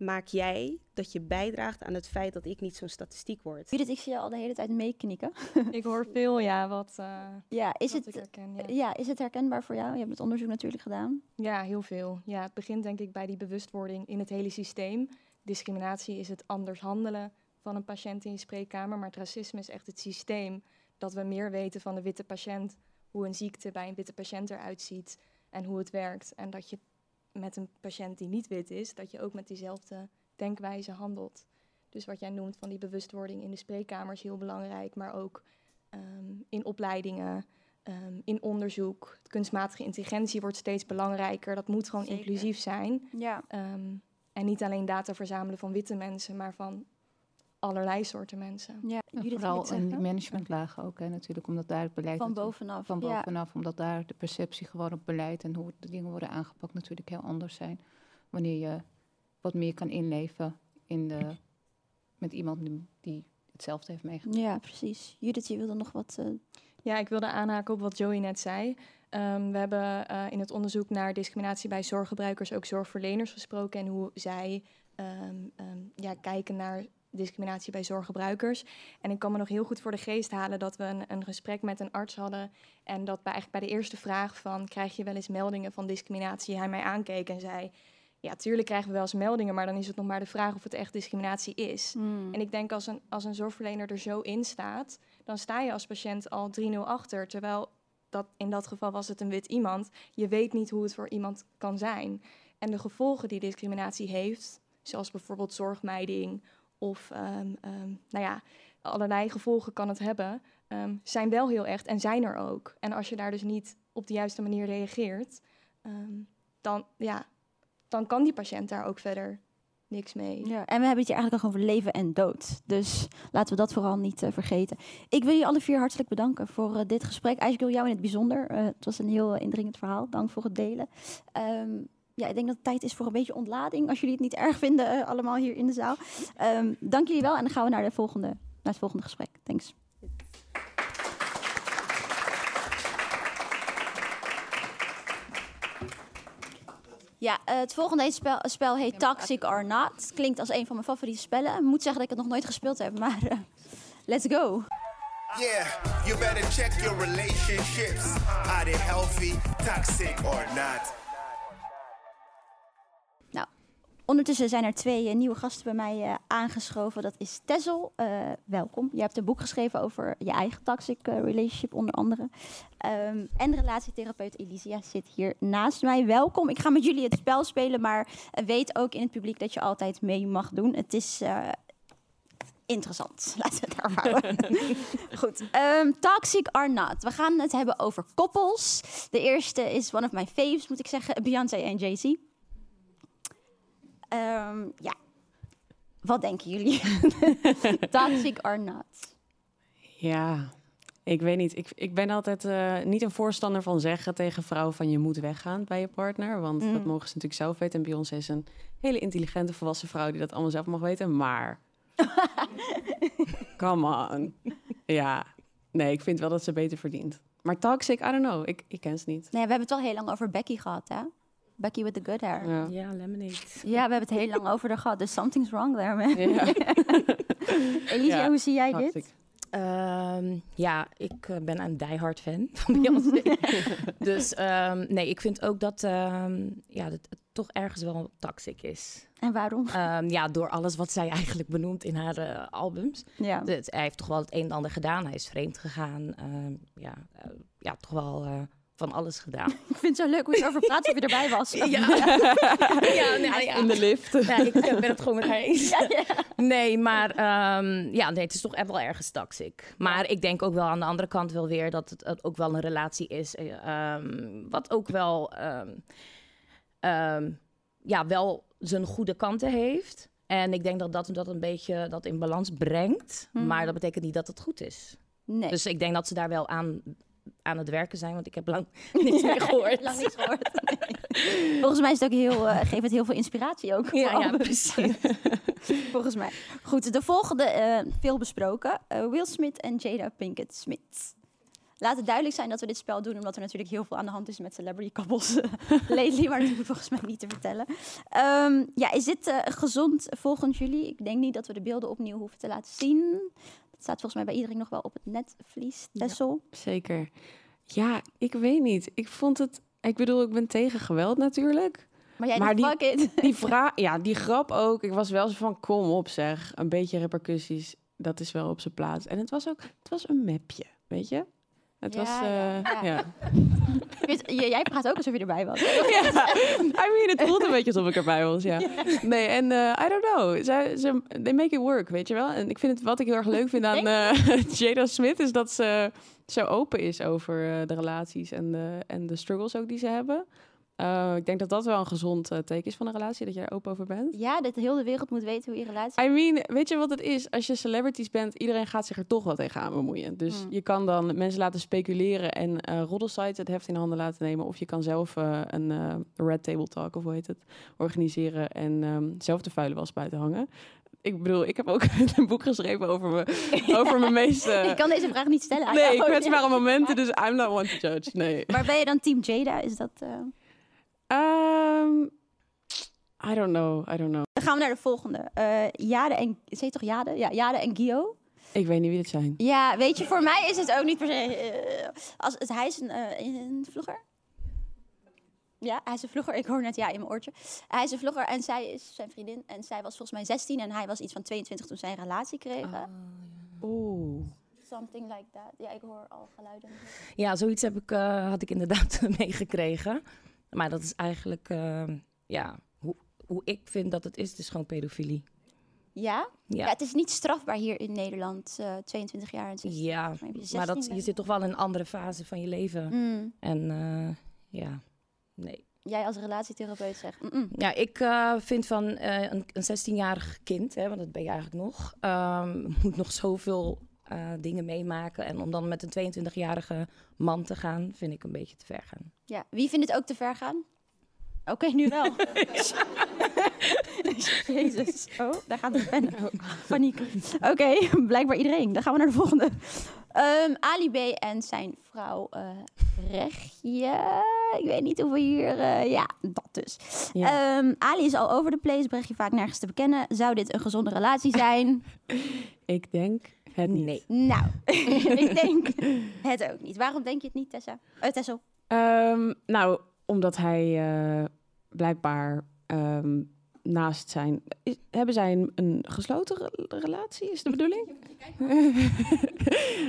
maak jij dat je bijdraagt aan het feit dat ik niet zo'n statistiek word? Judith, ik zie je al de hele tijd meeknikken. <laughs> Ik hoor veel, ja, wat, uh, Ja, is wat ik het, herken. Ja. ja, is het herkenbaar voor jou? Je hebt het onderzoek natuurlijk gedaan. ja, heel veel. Ja, het begint denk ik bij die bewustwording in het hele systeem. Discriminatie is het anders handelen van een patiënt in je spreekkamer, maar het racisme is echt het systeem dat we meer weten van de witte patiënt, hoe een ziekte bij een witte patiënt eruit ziet en hoe het werkt. En dat je met een patiënt die niet wit is, dat je ook met diezelfde denkwijze handelt. Dus wat jij noemt van die bewustwording in de spreekkamer is heel belangrijk, maar ook ehm, in opleidingen, ehm, in onderzoek. Kunstmatige intelligentie wordt steeds belangrijker. Dat moet gewoon Zeker. inclusief zijn. Ja. Ehm, en niet alleen data verzamelen van witte mensen, maar van allerlei soorten mensen. ja. En vooral in die zeggen? managementlagen ook, hè, natuurlijk, omdat daar het beleid Van bovenaf. van ja. bovenaf, omdat daar de perceptie gewoon op beleid en hoe de dingen worden aangepakt natuurlijk heel anders zijn. Wanneer je wat meer kan inleven in de, met iemand die, die hetzelfde heeft meegemaakt. Ja, precies. Judith, je wilde nog wat... eh, Ja, ik wilde aanhaken op wat Joey net zei. Ehm, we hebben eh, in het onderzoek naar discriminatie bij zorggebruikers ook zorgverleners gesproken en hoe zij ehm, ehm, ja, kijken naar discriminatie bij zorggebruikers. En ik kan me nog heel goed voor de geest halen dat we een, een gesprek met een arts hadden en dat bij, eigenlijk bij de eerste vraag van krijg je wel eens meldingen van discriminatie, hij mij aankeek en zei ja, tuurlijk krijgen we wel eens meldingen, maar dan is het nog maar de vraag of het echt discriminatie is. hmm. En ik denk als een, als een zorgverlener er zo in staat, dan sta je als patiënt al 3-0 achter. Terwijl dat, in dat geval was het een wit iemand. Je weet niet hoe het voor iemand kan zijn. En de gevolgen die discriminatie heeft, zoals bijvoorbeeld zorgmijding of ehm, ehm, nou ja, allerlei gevolgen kan het hebben, ehm, zijn wel heel echt en zijn er ook. En als je daar dus niet op de juiste manier reageert, dan, ja, dan kan die patiënt daar ook verder niks mee. Ja, en we hebben het hier eigenlijk al over leven en dood. Dus laten we dat vooral niet eh, vergeten. Ik wil jullie alle vier hartelijk bedanken voor eh, dit gesprek. Eigenlijk wil jou in het bijzonder. Eh, het was een heel indringend verhaal. Dank voor het delen. Ja, ik denk dat het tijd is voor een beetje ontlading. Als jullie het niet erg vinden, eh, allemaal hier in de zaal. Ehm, dank jullie wel. En dan gaan we naar, de volgende, naar het volgende gesprek. Thanks. Ja, eh, het volgende spel, spel heet Toxic or Not. Klinkt als een van mijn favoriete spellen. Ik moet zeggen dat ik het nog nooit gespeeld heb, maar eh, let's go. Yeah, you better check your relationships. Are they healthy, toxic or not? Ondertussen zijn er twee eh, nieuwe gasten bij mij eh, aangeschoven. Dat is Tessel. Eh, welkom. Je hebt een boek geschreven over je eigen toxic relationship onder andere. Ehm, en relatietherapeut Elisia zit hier naast mij. Welkom. Ik ga met jullie het spel spelen, maar weet ook in het publiek dat je altijd mee mag doen. Het is interessant. <laughs> Laten we het daar houden. <laughs> Goed. ehm, toxic or not. We gaan het hebben over koppels. De eerste is one of my faves, moet ik zeggen. Beyoncé en Jay-Z. Ehm, ja. Wat denken jullie? <laughs> Toxic or not? Ja, ik weet niet. Ik, ik ben altijd eh, niet een voorstander van zeggen tegen vrouwen van je moet weggaan bij je partner. Want Mm. dat mogen ze natuurlijk zelf weten. En Beyoncé is een hele intelligente volwassen vrouw die dat allemaal zelf mag weten. Maar, <laughs> come on. Ja, nee, ik vind wel dat ze beter verdient. Maar toxic, I don't know. Ik, ik ken ze niet. Nee, we hebben het wel heel lang over Becky gehad, hè? Becky with the good hair. Ja, Ja. Ja, lemonade. we hebben het heel lang over haar gehad. Dus something's wrong there, man. Ja. <laughs> Elisa, Ja, hoe zie jij dit? Ehm, ja, ik eh, ben een diehard fan <laughs> van Beyoncé. dus ehm, nee, ik vind ook dat ehm, ja, dat het toch ergens wel toxic is. En waarom? Ehm, ja, door alles wat zij eigenlijk benoemt in haar eh, albums. Ja. Dus hij heeft toch wel het een en ander gedaan. Hij is vreemd gegaan. Ehm, ja, eh, ja, toch wel eh, van alles gedaan. <laughs> Ik vind het zo leuk hoe je erover praat of je erbij was. ja, <laughs> ja, nou, ja. In de lift. Ja, ik ben het gewoon met haar eens. <laughs> Ja, ja. Nee, maar ehm, ja, nee, het is toch echt wel ergens toxic. Maar ik denk ook wel aan de andere kant wel weer dat het, het ook wel een relatie is. eh, ehm, wat ook wel, ehm, ehm, ja, wel zijn goede kanten heeft. En ik denk dat dat dat een beetje dat in balans brengt. Mhm. Maar dat betekent niet dat het goed is. Nee. Dus ik denk dat ze daar wel aan, aan het werken zijn. Want ik heb lang <laughs> niks meer gehoord. Lang niks gehoord. Nee. Volgens mij is het ook heel, eh, geeft het heel veel inspiratie ook. Ja, ja, precies. <laughs> Volgens mij. Goed, de volgende, eh, veel besproken. Eh, Will Smith en Jada Pinkett Smith. Laat het duidelijk zijn dat we dit spel doen, omdat er natuurlijk heel veel aan de hand is met celebrity eh, <laughs> lately, maar dat hoef ik volgens mij niet te vertellen. Ehm, ja, is dit gezond volgens jullie? Ik denk niet dat we de beelden opnieuw hoeven te laten zien. Het staat volgens mij bij iedereen nog wel op het netvlies. Tessel. Zeker. Ja, ik weet niet. Ik vond het... Ik bedoel, ik ben tegen geweld natuurlijk. Maar jij Maar die- it. <laughs> Die <laughs> vraag, ja, die grap ook. Ik was wel zo van, kom op zeg. Een beetje repercussies, dat is wel op zijn plaats. En het was ook, het was een mapje, weet je? Het Ja, was, ja, eh, ja. ja. Jij praat ook alsof je erbij was. <laughs> ja, I mean, het voelt een beetje alsof ik erbij was, ja. Nee, en eh, I don't know. Zij, ze, they make it work, weet je wel. En ik vind het, wat ik heel erg leuk vind aan eh, <laughs> Jada Smith... is dat ze zo open is over eh, de relaties en de, en de struggles ook die ze hebben. Eh, ik denk dat dat wel een gezond eh, teken is van een relatie, dat je er open over bent. Ja, dat heel de wereld moet weten hoe je relatie... I mean, weet je wat het is? Als je celebrities bent, iedereen gaat zich er toch wel tegenaan bemoeien. Dus Mm. je kan dan mensen laten speculeren en eh roddelsites het heft in handen laten nemen. Of je kan zelf een red table talk, of hoe heet het, organiseren en ehm, zelf de vuile was buiten hangen. Ik bedoel, ik heb ook <laughs> een boek geschreven over, me, <laughs> over mijn meest... eh, Ik kan deze vraag niet stellen aan nee, jou. kwetsbare momenten, dus I'm not one to judge. Nee. <laughs> Maar ben je dan team Jada? Is dat... Ehm, I don't know, I don't know. Dan gaan we naar de volgende. Eh Jade en... Zeg je toch Jade? Ja, Jade en Gio. Ik weet niet wie dit zijn. Ja, weet je, voor mij is het ook niet per se... eh, als, het, hij is een, eh, een vlogger. Ja, hij is een vlogger. Ik hoor net ja in mijn oortje. Hij is een vlogger en zij is zijn vriendin. En zij was volgens mij 16 en hij was iets van 22 toen zij een relatie kregen. Oeh. Something like that. Ja, ik hoor al geluiden. Ja, zoiets heb ik, eh, had ik inderdaad <laughs> meegekregen. Maar dat is eigenlijk, eh, ja, hoe, hoe ik vind dat het is, is gewoon pedofilie. Ja? Ja. Ja, het is niet strafbaar hier in Nederland, eh 22 jaar en 16. Ja, Maar dat, 16 je zit toch wel in een andere fase van je leven. Mm. En eh, ja, nee. Jij als relatietherapeut zegt... mm-mm. Ja, ik eh, vind van een, een 16-jarig kind, hè, want dat ben je eigenlijk nog, ehm, <laughs> moet nog zoveel eh, dingen meemaken. En om dan met een 22-jarige man te gaan, vind ik een beetje te ver gaan. Ja, wie vindt het ook te ver gaan? Oké, nu wel. <laughs> Jezus. Oh, daar gaat de pen. Paniek. Oké, blijkbaar iedereen. Dan gaan we naar de volgende. Ehm, Ali B. en zijn vrouw eh Brechtje. Ik weet niet of we hier... eh, ja, dat dus. Ja. Ehm, Ali is al over de place. Brechtje vaak nergens te bekennen. Zou dit een gezonde relatie zijn? <laughs> Ik denk het niet. Nee. nou, <laughs> ik denk het ook niet. Waarom denk je het niet, Tessa? Eh, Tessel? Ehm, nou, omdat hij eh, blijkbaar ehm, naast zijn... Is, hebben zij een, een gesloten re- relatie, is de bedoeling? <laughs>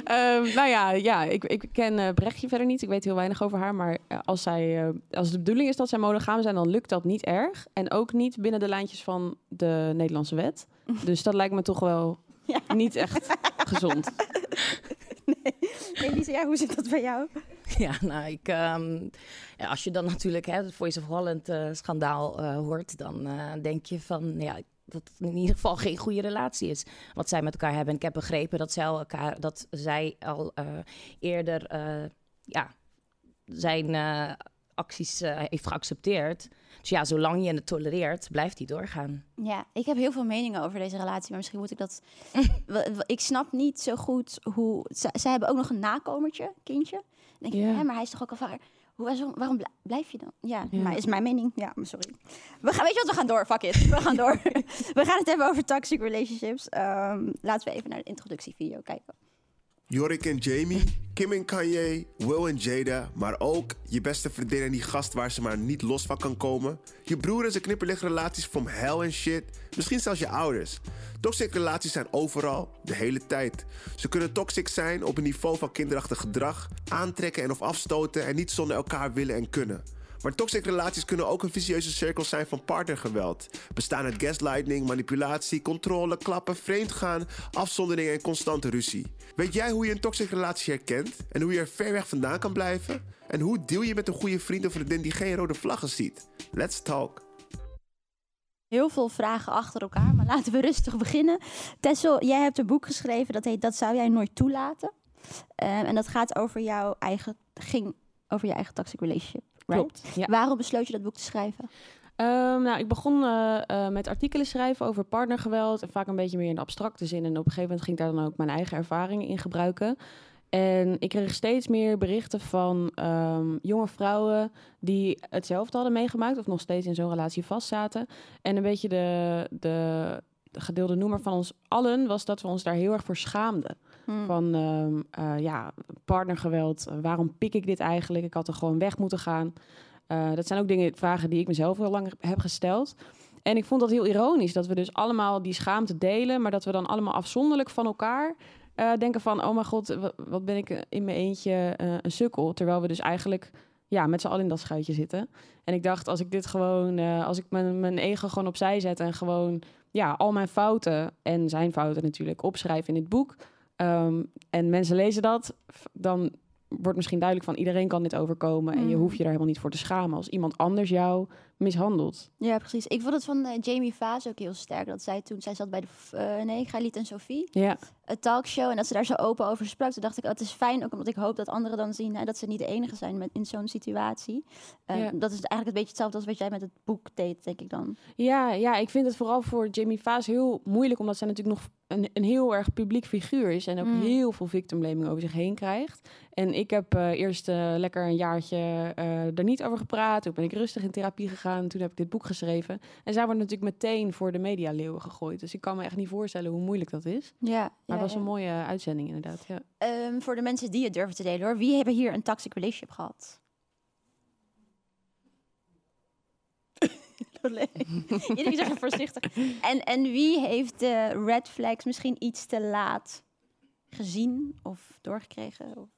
Ehm, nou ja, ja ik, ik ken eh, Brechtje verder niet. Ik weet heel weinig over haar. Maar als, zij, eh, als de bedoeling is dat zij monogaam zijn, dan lukt dat niet erg. En ook niet binnen de lijntjes van de Nederlandse wet. <laughs> Dus dat lijkt me toch wel Ja. niet echt <laughs> gezond. Elise, ja, hoe zit dat bij jou? Ja, nou, ik, ehm, ja, als je dan natuurlijk hè, het Voice of Holland eh, schandaal eh, hoort, dan eh, denk je van ja, dat het in ieder geval geen goede relatie is wat zij met elkaar hebben. En ik heb begrepen dat zij elkaar, dat zij al eerder ja, zijn acties heeft geaccepteerd. Dus ja, zolang je het tolereert, blijft die doorgaan. Ja, ik heb heel veel meningen over deze relatie, maar misschien moet ik dat... <laughs> Ik snap niet zo goed hoe... Ze, zij hebben ook nog een nakomertje, kindje. Dan denk hè, maar hij is toch ook al vader... Hoe, waarom- waarom blij- blijf je dan? Ja, Ja. maar is mijn mening. Ja, maar sorry. We gaan, weet je wat, we gaan door. Fuck it. We gaan door. <laughs> we gaan het hebben over toxic relationships. Ehm, laten we even naar de introductievideo kijken. Jorik en Jamie, Kim en Kanye, Will en Jada, maar ook je beste vriendin en die gast waar ze maar niet los van kan komen. Je broer en zijn knipperlicht relaties from hell en shit. Misschien zelfs je ouders. Toxic relaties zijn overal, de hele tijd. Ze kunnen toxic zijn op een niveau van kinderachtig gedrag, aantrekken en of afstoten en niet zonder elkaar willen en kunnen. Maar toxic relaties kunnen ook een vicieuze cirkel zijn van partnergeweld. Bestaan uit gaslighting, manipulatie, controle, klappen, vreemdgaan, afzondering en constante ruzie. Weet jij hoe je een toxic relatie herkent en hoe je er ver weg vandaan kan blijven? En hoe deel je met een goede vriend of vriendin die geen rode vlaggen ziet? Let's talk. Heel veel vragen achter elkaar, maar laten we rustig beginnen. Tessel, jij hebt een boek geschreven dat heet Dat zou jij nooit toelaten. Ehm, en dat gaat over jouw eigen, ging over je eigen toxic relationship. Right? Klopt, ja. Waarom besloot je dat boek te schrijven? Ehm, nou, ik begon eh, eh, met artikelen schrijven over partnergeweld. En vaak een beetje meer in de abstracte zin. En op een gegeven moment ging ik daar dan ook mijn eigen ervaringen in gebruiken. En ik kreeg steeds meer berichten van ehm, jonge vrouwen die hetzelfde hadden meegemaakt. Of nog steeds in zo'n relatie vastzaten. En een beetje de, de, de gedeelde noemer van ons allen was dat we ons daar heel erg voor schaamden. Hmm. Van ehm, eh, ja, partnergeweld. eh, waarom pik ik dit eigenlijk? Ik had er gewoon weg moeten gaan. Eh, dat zijn ook dingen, vragen die ik mezelf heel lang heb gesteld. En ik vond dat heel ironisch dat we dus allemaal die schaamte delen, maar dat we dan allemaal afzonderlijk van elkaar denken van... oh mijn god, wa- wat ben ik in mijn eentje een sukkel. Terwijl we dus eigenlijk ja, met z'n allen in dat schuitje zitten. En ik dacht, als ik dit gewoon... als ik mijn, mijn ego gewoon opzij zet en gewoon... ja, al mijn fouten en zijn fouten natuurlijk opschrijf in dit boek... ehm, en mensen lezen dat, dan wordt misschien duidelijk van... iedereen kan dit overkomen en je Mm. hoeft je daar helemaal niet voor te schamen... als iemand anders jou mishandelt. Ja, precies. Ik vond het van eh, Jamie Vaas ook heel sterk. Dat zij toen, zij zat bij de, eh, nee, Galit en Sophie, Ja, een talkshow. En dat ze daar zo open over sprak. Toen dacht ik, oh, het is fijn ook omdat ik hoop dat anderen dan zien hè, dat ze niet de enige zijn met, in zo'n situatie. Eh, Ja. Dat is eigenlijk een beetje hetzelfde als wat jij met het boek deed, denk ik dan. Ja, ja, ik vind het vooral voor Jamie Vaas heel moeilijk, omdat zij natuurlijk nog een, een heel erg publiek figuur is en ook Mm. heel veel victimblaming over zich heen krijgt. En ik heb eh, eerst lekker een jaartje er niet over gepraat. Toen ben ik rustig in therapie gegaan. Toen heb ik dit boek geschreven. En zij wordt natuurlijk meteen voor de medialeeuwen gegooid. Dus ik kan me echt niet voorstellen hoe moeilijk dat is. Ja, Maar ja, het was ja. een mooie uitzending inderdaad. Ja. Ehm, voor de mensen die het durven te delen hoor. Wie hebben hier een toxic relationship gehad? <laughs> Iedereen zegt voorzichtig. En, en wie heeft de red flags misschien iets te laat gezien of doorgekregen? Of...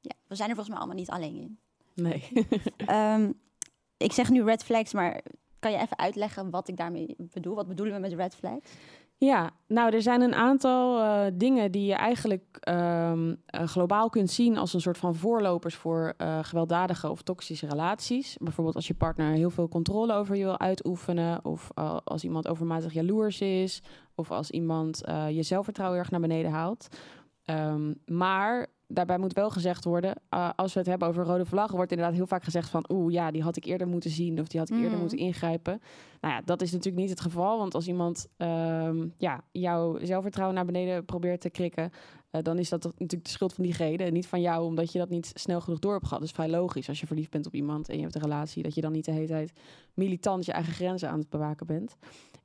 Ja, we zijn er volgens mij allemaal niet alleen in. Nee. Ehm, ik zeg nu red flags, maar kan je even uitleggen wat ik daarmee bedoel? Wat bedoelen we met red flags? Ja, nou, er zijn een aantal eh, dingen die je eigenlijk ehm, eh, globaal kunt zien als een soort van voorlopers voor eh, gewelddadige of toxische relaties. Bijvoorbeeld als je partner heel veel controle over je wil uitoefenen, of als iemand overmatig jaloers is, of als iemand je zelfvertrouwen erg naar beneden haalt. Ehm, maar daarbij moet wel gezegd worden, eh, als we het hebben over rode vlaggen, wordt inderdaad heel vaak gezegd van, oeh ja, die had ik eerder moeten zien of die had ik eerder Mhm. moeten ingrijpen. Nou ja, dat is natuurlijk niet het geval, want als iemand ehm, ja, jouw zelfvertrouwen naar beneden probeert te krikken, eh, dan is dat natuurlijk de schuld van diegene, en niet van jou, omdat je dat niet snel genoeg door hebt gehad. Dat is vrij logisch als je verliefd bent op iemand en je hebt een relatie, dat je dan niet de hele tijd militant je eigen grenzen aan het bewaken bent.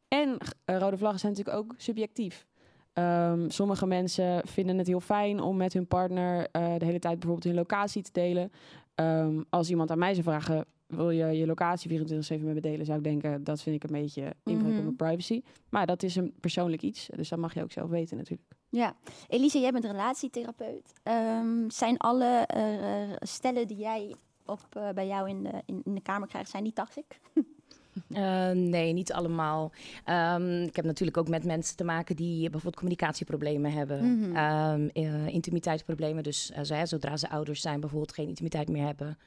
En eh, rode vlaggen zijn natuurlijk ook subjectief. Ehm, sommige mensen vinden het heel fijn om met hun partner eh, de hele tijd bijvoorbeeld hun locatie te delen. Ehm, als iemand aan mij zou vragen, wil je je locatie 24-7 met me delen, zou ik denken, dat vind ik een beetje inbreuk op Mhm. mijn privacy. Maar dat is een persoonlijk iets, dus dat mag je ook zelf weten natuurlijk. Ja, Elise, jij bent relatietherapeut. Ehm, zijn alle eh, stellen die jij op, eh, bij jou in de, in, in de kamer krijgt, zijn die toxic? <laughs> Eh, nee, niet allemaal. Ehm, ik heb natuurlijk ook met mensen te maken die bijvoorbeeld communicatieproblemen hebben. Eh, intimiteitsproblemen. Dus hè, zodra ze ouders zijn, bijvoorbeeld geen intimiteit meer hebben.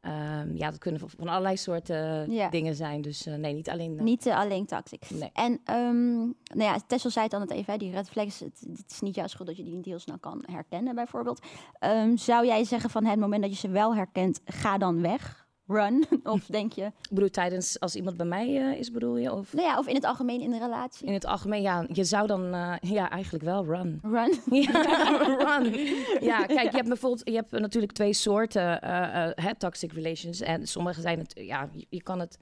Ehm, ja, dat kunnen van- allerlei soorten Ja. dingen zijn. Dus nee, niet alleen. Niet alleen. Nee. En nou ja, Tessel zei het dan het even, hè, die red flags, het, het is niet jouw schuld dat je die niet heel snel kan herkennen bijvoorbeeld. Zou jij zeggen van het moment dat je ze wel herkent, ga dan weg, run? <laughs> of denk je, Ik bedoel, tijdens als iemand bij mij eh, is, bedoel je? Of nou ja, of in het algemeen in de relatie, in het algemeen, ja, je zou dan, eh, ja, eigenlijk wel run. run? <laughs> Ja, <laughs> run. Ja, kijk, je hebt bijvoorbeeld, je hebt natuurlijk twee soorten hè, toxic relations. En sommige zijn het, ja, je, je kan het,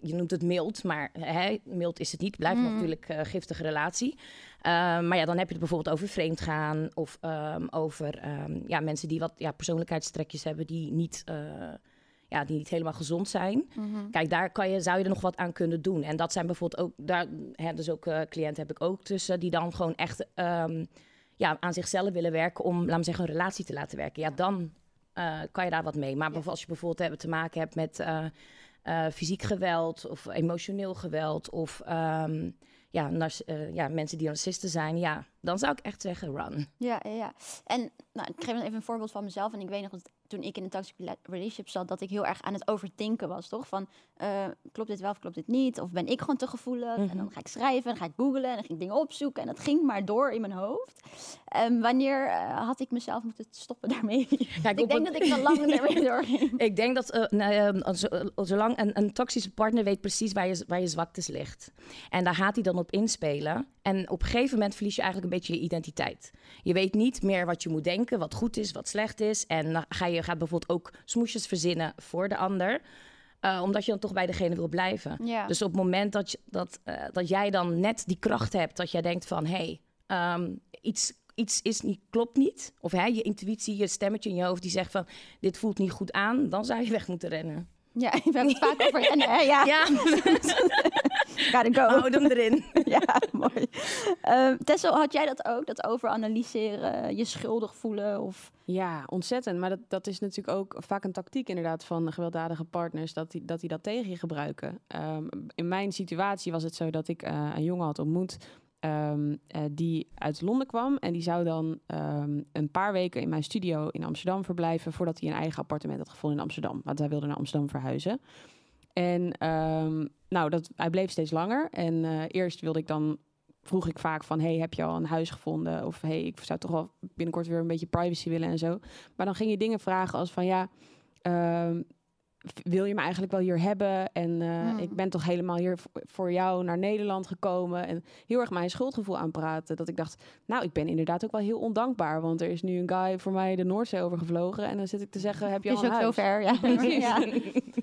je noemt het mild, maar hè, mild is het niet. Blijft Mhm. natuurlijk een giftige relatie. Eh, maar ja, dan heb je het bijvoorbeeld over vreemdgaan of ehm, over ehm, ja, mensen die wat ja, persoonlijkheidstrekjes hebben die niet, ja, die niet helemaal gezond zijn. Mhm. Kijk, daar kan je, zou je er nog wat aan kunnen doen. En dat zijn bijvoorbeeld ook, daar, hè, dus ook eh, cliënten heb ik ook tussen, die dan gewoon echt ehm, ja, aan zichzelf willen werken om, laten we zeggen, een relatie te laten werken. Ja, dan eh, kan je daar wat mee. Maar bijvoorbeeld als je bijvoorbeeld te maken hebt met eh, fysiek geweld of emotioneel geweld of ehm, ja, ja, mensen die narcisten zijn, ja, dan zou ik echt zeggen run. Ja, ja, ja. En nou, ik geef even een voorbeeld van mezelf. En ik weet nog dat toen ik in een toxic rela- relationship zat, dat ik heel erg aan het overdenken was, toch? Van, eh, klopt dit wel of klopt dit niet? Of ben ik gewoon te gevoelig? En dan ga ik schrijven, en dan ga ik googlen, en dan ging ik dingen opzoeken. En dat ging maar door in mijn hoofd. Ehm, wanneer eh, had ik mezelf moeten stoppen daarmee? Kijk, <laughs> ik denk dat ik te lang ermee <laughs> doorging. Ik denk dat eh, nou, eh, zo- eh, zolang een, een toxische partner weet precies waar je, waar je zwaktes ligt. En daar gaat hij dan op inspelen. En op een gegeven moment verlies je eigenlijk een beetje je identiteit. Je weet niet meer wat je moet denken, wat goed is, wat slecht is. En dan ga je gaat bijvoorbeeld ook smoesjes verzinnen voor de ander. eh, omdat je dan toch bij degene wil blijven. Ja. Dus op het moment dat, je, dat, eh, dat jij dan net die kracht hebt, dat jij denkt van hé, hey, ehm, iets, iets is niet, klopt niet. Of hè, je intuïtie, je stemmetje in je hoofd die zegt van dit voelt niet goed aan, dan zou je weg moeten rennen. Ja, <laughs> we hebben het vaak over rennen, hè? Ja. Ja, <laughs> Gotta go. hou hem erin. <laughs> ja, mooi. Ehm Tessel, had jij dat ook? Dat overanalyseren, je schuldig voelen? Of... Ja, ontzettend. Maar dat, dat is natuurlijk ook vaak een tactiek inderdaad van gewelddadige partners, dat die dat, die dat tegen je gebruiken. Ehm, in mijn situatie was het zo dat ik eh, een jongen had ontmoet ehm, eh, die uit Londen kwam. En die zou dan ehm, een paar weken in mijn studio in Amsterdam verblijven voordat hij een eigen appartement had gevonden in Amsterdam. Want hij wilde naar Amsterdam verhuizen. En ehm, nou, dat, hij bleef steeds langer. En eh, eerst wilde ik dan, vroeg ik vaak van, hey, heb je al een huis gevonden? Of hey, ik zou toch wel binnenkort weer een beetje privacy willen en zo. Maar dan ging je dingen vragen als van, ja, wil je me eigenlijk wel hier hebben? En eh, Hmm. ik ben toch helemaal hier voor jou naar Nederland gekomen. En heel erg mijn schuldgevoel aanpraten. Dat ik dacht, nou, ik ben inderdaad ook wel heel ondankbaar. Want er is nu een guy voor mij de Noordzee overgevlogen. En dan zit ik te zeggen, heb je Is al een ook huis? ja. Precies. ja. <laughs>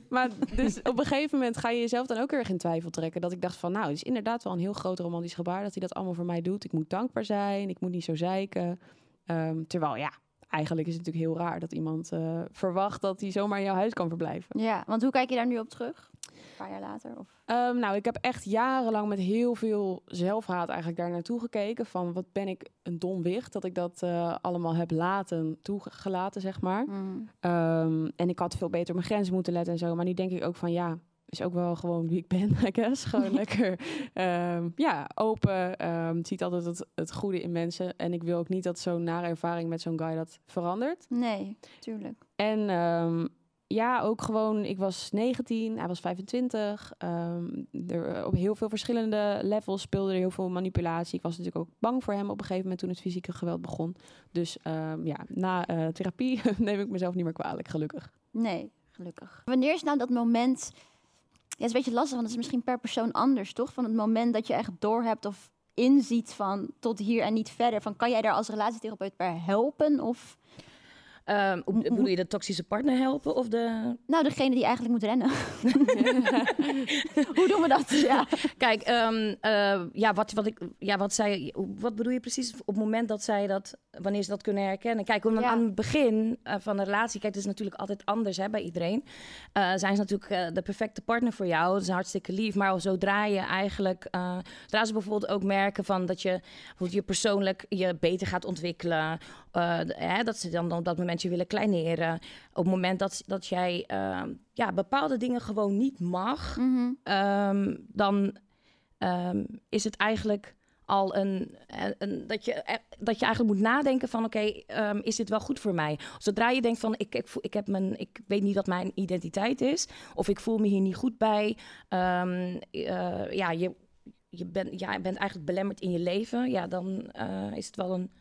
Maar dus op een gegeven moment ga je jezelf dan ook erg in twijfel trekken. Dat ik dacht van, nou, het is inderdaad wel een heel groot romantisch gebaar dat hij dat allemaal voor mij doet. Ik moet dankbaar zijn, ik moet niet zo zeiken. Ehm, terwijl, ja, eigenlijk is het natuurlijk heel raar dat iemand eh, verwacht dat hij zomaar in jouw huis kan verblijven. ja, want hoe kijk je daar nu op terug? Een paar jaar later? Of... Ehm, nou, ik heb echt jarenlang met heel veel zelfhaat eigenlijk daar naartoe gekeken. Van wat ben ik een dom wicht dat ik dat eh, allemaal heb laten, toegelaten, zeg maar. Mm. Ehm, en ik had veel beter op mijn grenzen moeten letten en zo. Maar nu denk ik ook van ja, is ook wel gewoon wie ik ben, <laughs> I guess. Gewoon <laughs> lekker, ehm, ja, open. ehm, ziet altijd het, het goede in mensen. En ik wil ook niet dat zo'n nare ervaring met zo'n guy dat verandert. Nee, tuurlijk. En ehm, ja, ook gewoon, ik was 19, hij was 25. ehm, er, op heel veel verschillende levels speelde er heel veel manipulatie. Ik was natuurlijk ook bang voor hem op een gegeven moment toen het fysieke geweld begon. Dus ja, na eh, therapie <laughs> neem ik mezelf niet meer kwalijk, gelukkig. Nee, gelukkig. Wanneer is nou dat moment... Ja, is een beetje lastig, want het is misschien per persoon anders, toch? Van het moment dat je echt doorhebt of inziet van tot hier en niet verder. Van kan jij daar als relatietherapeut bij helpen? Of Bedoel je de toxische partner helpen of de... nou, degene die eigenlijk moet rennen. <laughs> Hoe doen we dat? Ja. Kijk, ehm, eh, ja, wat, wat, ik, ja, wat, zij, wat bedoel je precies op het moment dat zij dat, wanneer ze dat kunnen herkennen? Kijk, om, Ja. aan het begin eh, van de relatie, kijk, het is natuurlijk altijd anders hè, bij iedereen. Eh, zijn ze natuurlijk de perfecte partner voor jou, dat is hartstikke lief. Maar zodra je eigenlijk, zodra ze bijvoorbeeld ook merken van dat je bijvoorbeeld je persoonlijk je beter gaat ontwikkelen, hè, dat ze dan op dat moment je willen kleineren. Op het moment dat, dat jij eh, ja, bepaalde dingen gewoon niet mag, Mhm. ehm, dan ehm, is het eigenlijk al een, een, een- dat, je, eh, dat je eigenlijk moet nadenken van oké, ehm, is dit wel goed voor mij? Zodra je denkt van ik, ik, voel, ik, heb mijn, ik weet niet wat mijn identiteit is, of ik voel me hier niet goed bij, ehm, eh, ja, je, je, bent ja, je bent eigenlijk belemmerd in je leven, ja, dan eh, is het wel een,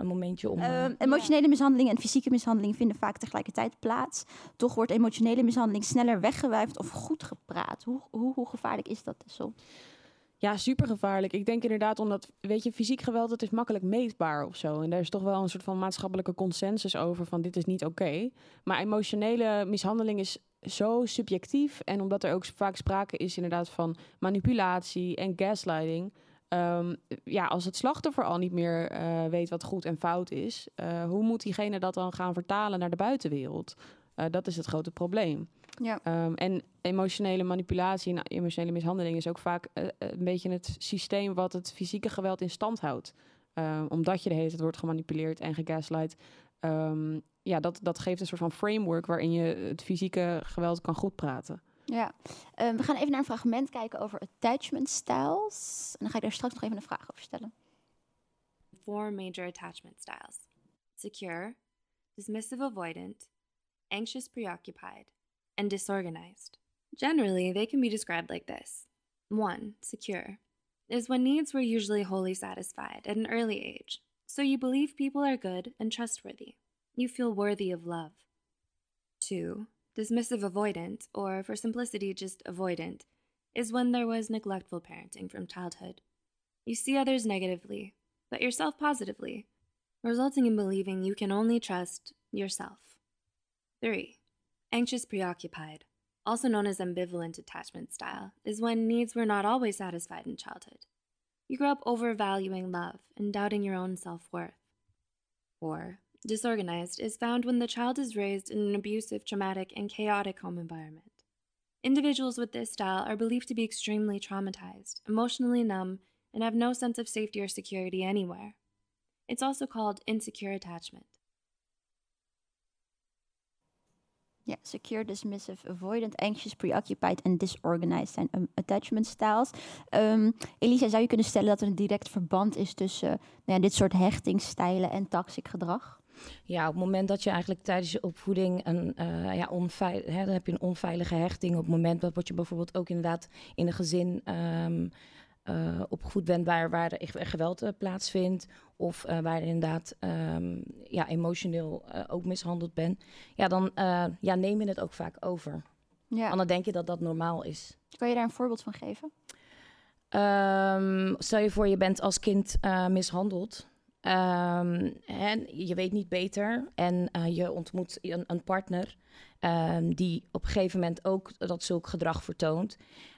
een momentje om... eh, Ehm, emotionele mishandeling en fysieke mishandeling vinden vaak tegelijkertijd plaats. Toch wordt emotionele mishandeling sneller weggewuifd of goed gepraat. Hoe, hoe, hoe gevaarlijk is dat, Tessel? Ja, super gevaarlijk. Ik denk inderdaad omdat, weet je, fysiek geweld, het is makkelijk meetbaar of zo. En daar is toch wel een soort van maatschappelijke consensus over van dit is niet oké. Maar emotionele mishandeling is zo subjectief. En omdat er ook vaak sprake is inderdaad van manipulatie en gaslighting. Ehm, ja, als het slachtoffer al niet meer eh, weet wat goed en fout is, eh, hoe moet diegene dat dan gaan vertalen naar de buitenwereld? Eh, dat is het grote probleem. Ja. Ehm, en emotionele manipulatie en emotionele mishandeling is ook vaak een beetje het systeem wat het fysieke geweld in stand houdt. Ehm, omdat je de hele tijd wordt gemanipuleerd en gegaslight. Ja, dat, dat geeft een soort van framework waarin je het fysieke geweld kan goed praten. Ja. Ehm, we gaan even naar een fragment kijken over attachment styles. En dan ga ik daar straks nog even een vraag over stellen. four major attachment styles secure, dismissive avoidant, anxious preoccupied, and disorganized. Generally, they can be described like this 1. Secure is when needs were usually wholly satisfied at an early age, so you believe people are good and trustworthy. You feel worthy of love. 2. Dismissive avoidant, or for simplicity, just avoidant, is when there was neglectful parenting from childhood. You see others negatively, but yourself positively, resulting in believing you can only trust yourself. 3. Anxious preoccupied, also known as ambivalent attachment style, is when needs were not always satisfied in childhood. You grow up overvaluing love and doubting your own self worth. 4. Disorganized is found when the child is raised in an abusive, traumatic, and chaotic home environment. Individuals with this style are believed to be extremely traumatized, emotionally numb, and have no sense of safety or security anywhere. It's also called insecure attachment. Yeah, secure, dismissive, avoidant, anxious, preoccupied en disorganized zijn um, attachment styles. Um, Elisa, zou je kunnen stellen dat er een direct verband is tussen uh, nou ja, dit soort hechtingsstijlen en toxic gedrag? Ja, op het moment dat je eigenlijk tijdens je opvoeding een, uh, ja, onveil, hè, dan heb je een onveilige hechting. Op het moment dat je bijvoorbeeld ook inderdaad in een gezin um, uh, opgevoed bent waar, waar er geweld uh, plaatsvindt. Of waar je inderdaad um, ja, emotioneel ook mishandeld bent. Ja, dan ja, neem je het ook vaak over. Ja. Want dan denk je dat dat normaal is. Kan je daar een voorbeeld van geven? Um, stel je voor, je bent als kind mishandeld. Um, en je weet niet beter en uh, je ontmoet een, een partner um, die op een gegeven moment ook dat zulk gedrag vertoont.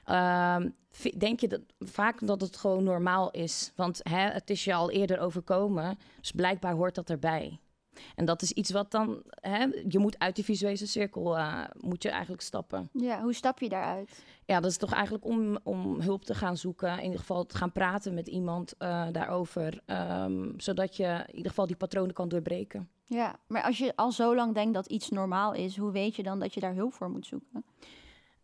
Um, denk je dat, vaak dat het gewoon normaal is? Want hè, het is je al eerder overkomen, dus blijkbaar hoort dat erbij. En dat is iets wat dan, hè, je moet uit die visuele cirkel uh, moet je eigenlijk stappen. Ja, hoe stap je daaruit? Ja, dat is toch eigenlijk om, om hulp te gaan zoeken. In ieder geval te gaan praten met iemand uh, daarover. Um, zodat je in ieder geval die patronen kan doorbreken. Ja, maar als je al zo lang denkt dat iets normaal is, hoe weet je dan dat je daar hulp voor moet zoeken?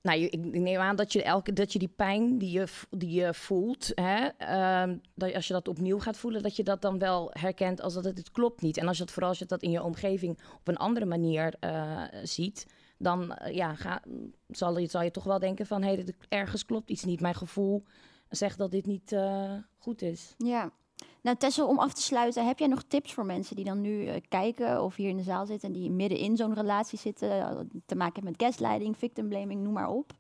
Nou, ik neem aan dat je, elke, dat je die pijn die je, die je voelt, hè, uh, dat als je dat opnieuw gaat voelen, dat je dat dan wel herkent als dat het, klopt niet. En als je het vooral als je dat in je omgeving op een andere manier uh, ziet, dan uh, ja, ga, zal, je, zal je toch wel denken van, hé, ergens klopt iets niet. Mijn gevoel zegt dat dit niet uh, goed is. Ja. Nou, Tessel, om af te sluiten, heb jij nog tips voor mensen die dan nu uh, kijken of hier in de zaal zitten en die midden in zo'n relatie zitten, uh, te maken met gaslighting, victim blaming, noem maar op?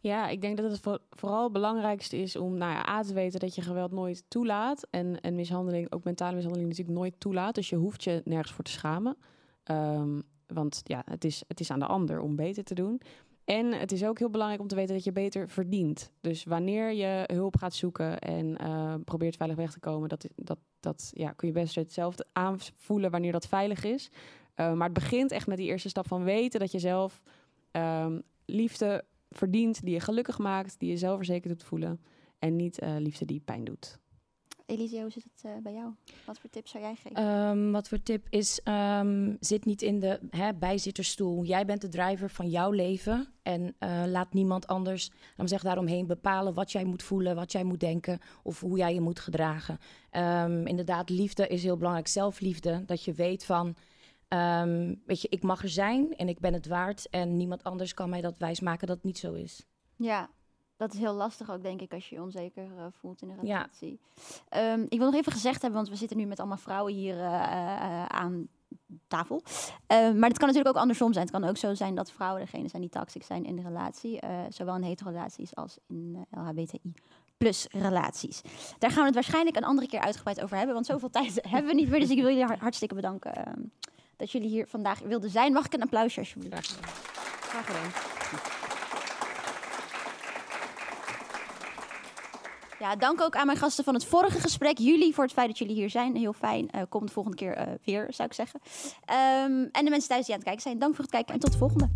Ja, ik denk dat het voor, vooral het belangrijkste is om nou ja, A te weten dat je geweld nooit toelaat en, en mishandeling, ook mentale mishandeling natuurlijk nooit toelaat. Dus je hoeft je nergens voor te schamen. Um, want ja, het is, het is aan de ander om beter te doen. En het is ook heel belangrijk om te weten dat je beter verdient. Dus wanneer je hulp gaat zoeken en uh, probeert veilig weg te komen, dat, dat, dat ja, kun je best hetzelfde aanvoelen wanneer dat veilig is. Uh, maar het begint echt met die eerste stap van weten dat je zelf um, liefde verdient die je gelukkig maakt, die je zelfverzekerd doet voelen. En niet uh, liefde die pijn doet. Elise, hoe zit het uh, bij jou? Wat voor tip zou jij geven? Um, wat voor tip is, um, zit niet in de hè, bijzitterstoel. Jij bent de driver van jouw leven. En uh, laat niemand anders, dan zeg daaromheen, bepalen wat jij moet voelen, wat jij moet denken of hoe jij je moet gedragen. Um, inderdaad, liefde is heel belangrijk. Zelfliefde, dat je weet van, weet je, ik mag er zijn en ik ben het waard. En niemand anders kan mij dat wijsmaken dat het niet zo is. Ja, dat is heel lastig ook, denk ik, als je je onzeker uh, voelt in een relatie. Ja. Um, ik wil nog even gezegd hebben, want we zitten nu met allemaal vrouwen hier uh, uh, aan tafel. Um, maar het kan natuurlijk ook andersom zijn. Het kan ook zo zijn dat vrouwen degene zijn die toxic zijn in de relatie. zowel in hetero-relaties als in LHBTI plus relaties. Daar gaan we het waarschijnlijk een andere keer uitgebreid over hebben, want zoveel <laughs> tijd hebben we niet meer. Dus ik wil jullie hartstikke bedanken ehm, dat jullie hier vandaag wilden zijn. Mag ik een applausje alsjeblieft? Graag gedaan. Ja, dank ook aan mijn gasten van het vorige gesprek. Jullie voor het feit dat jullie hier zijn. Heel fijn. Uh, kom de volgende keer uh, weer, zou ik zeggen. Um, en de mensen thuis die aan het kijken zijn, dank voor het kijken en tot de volgende.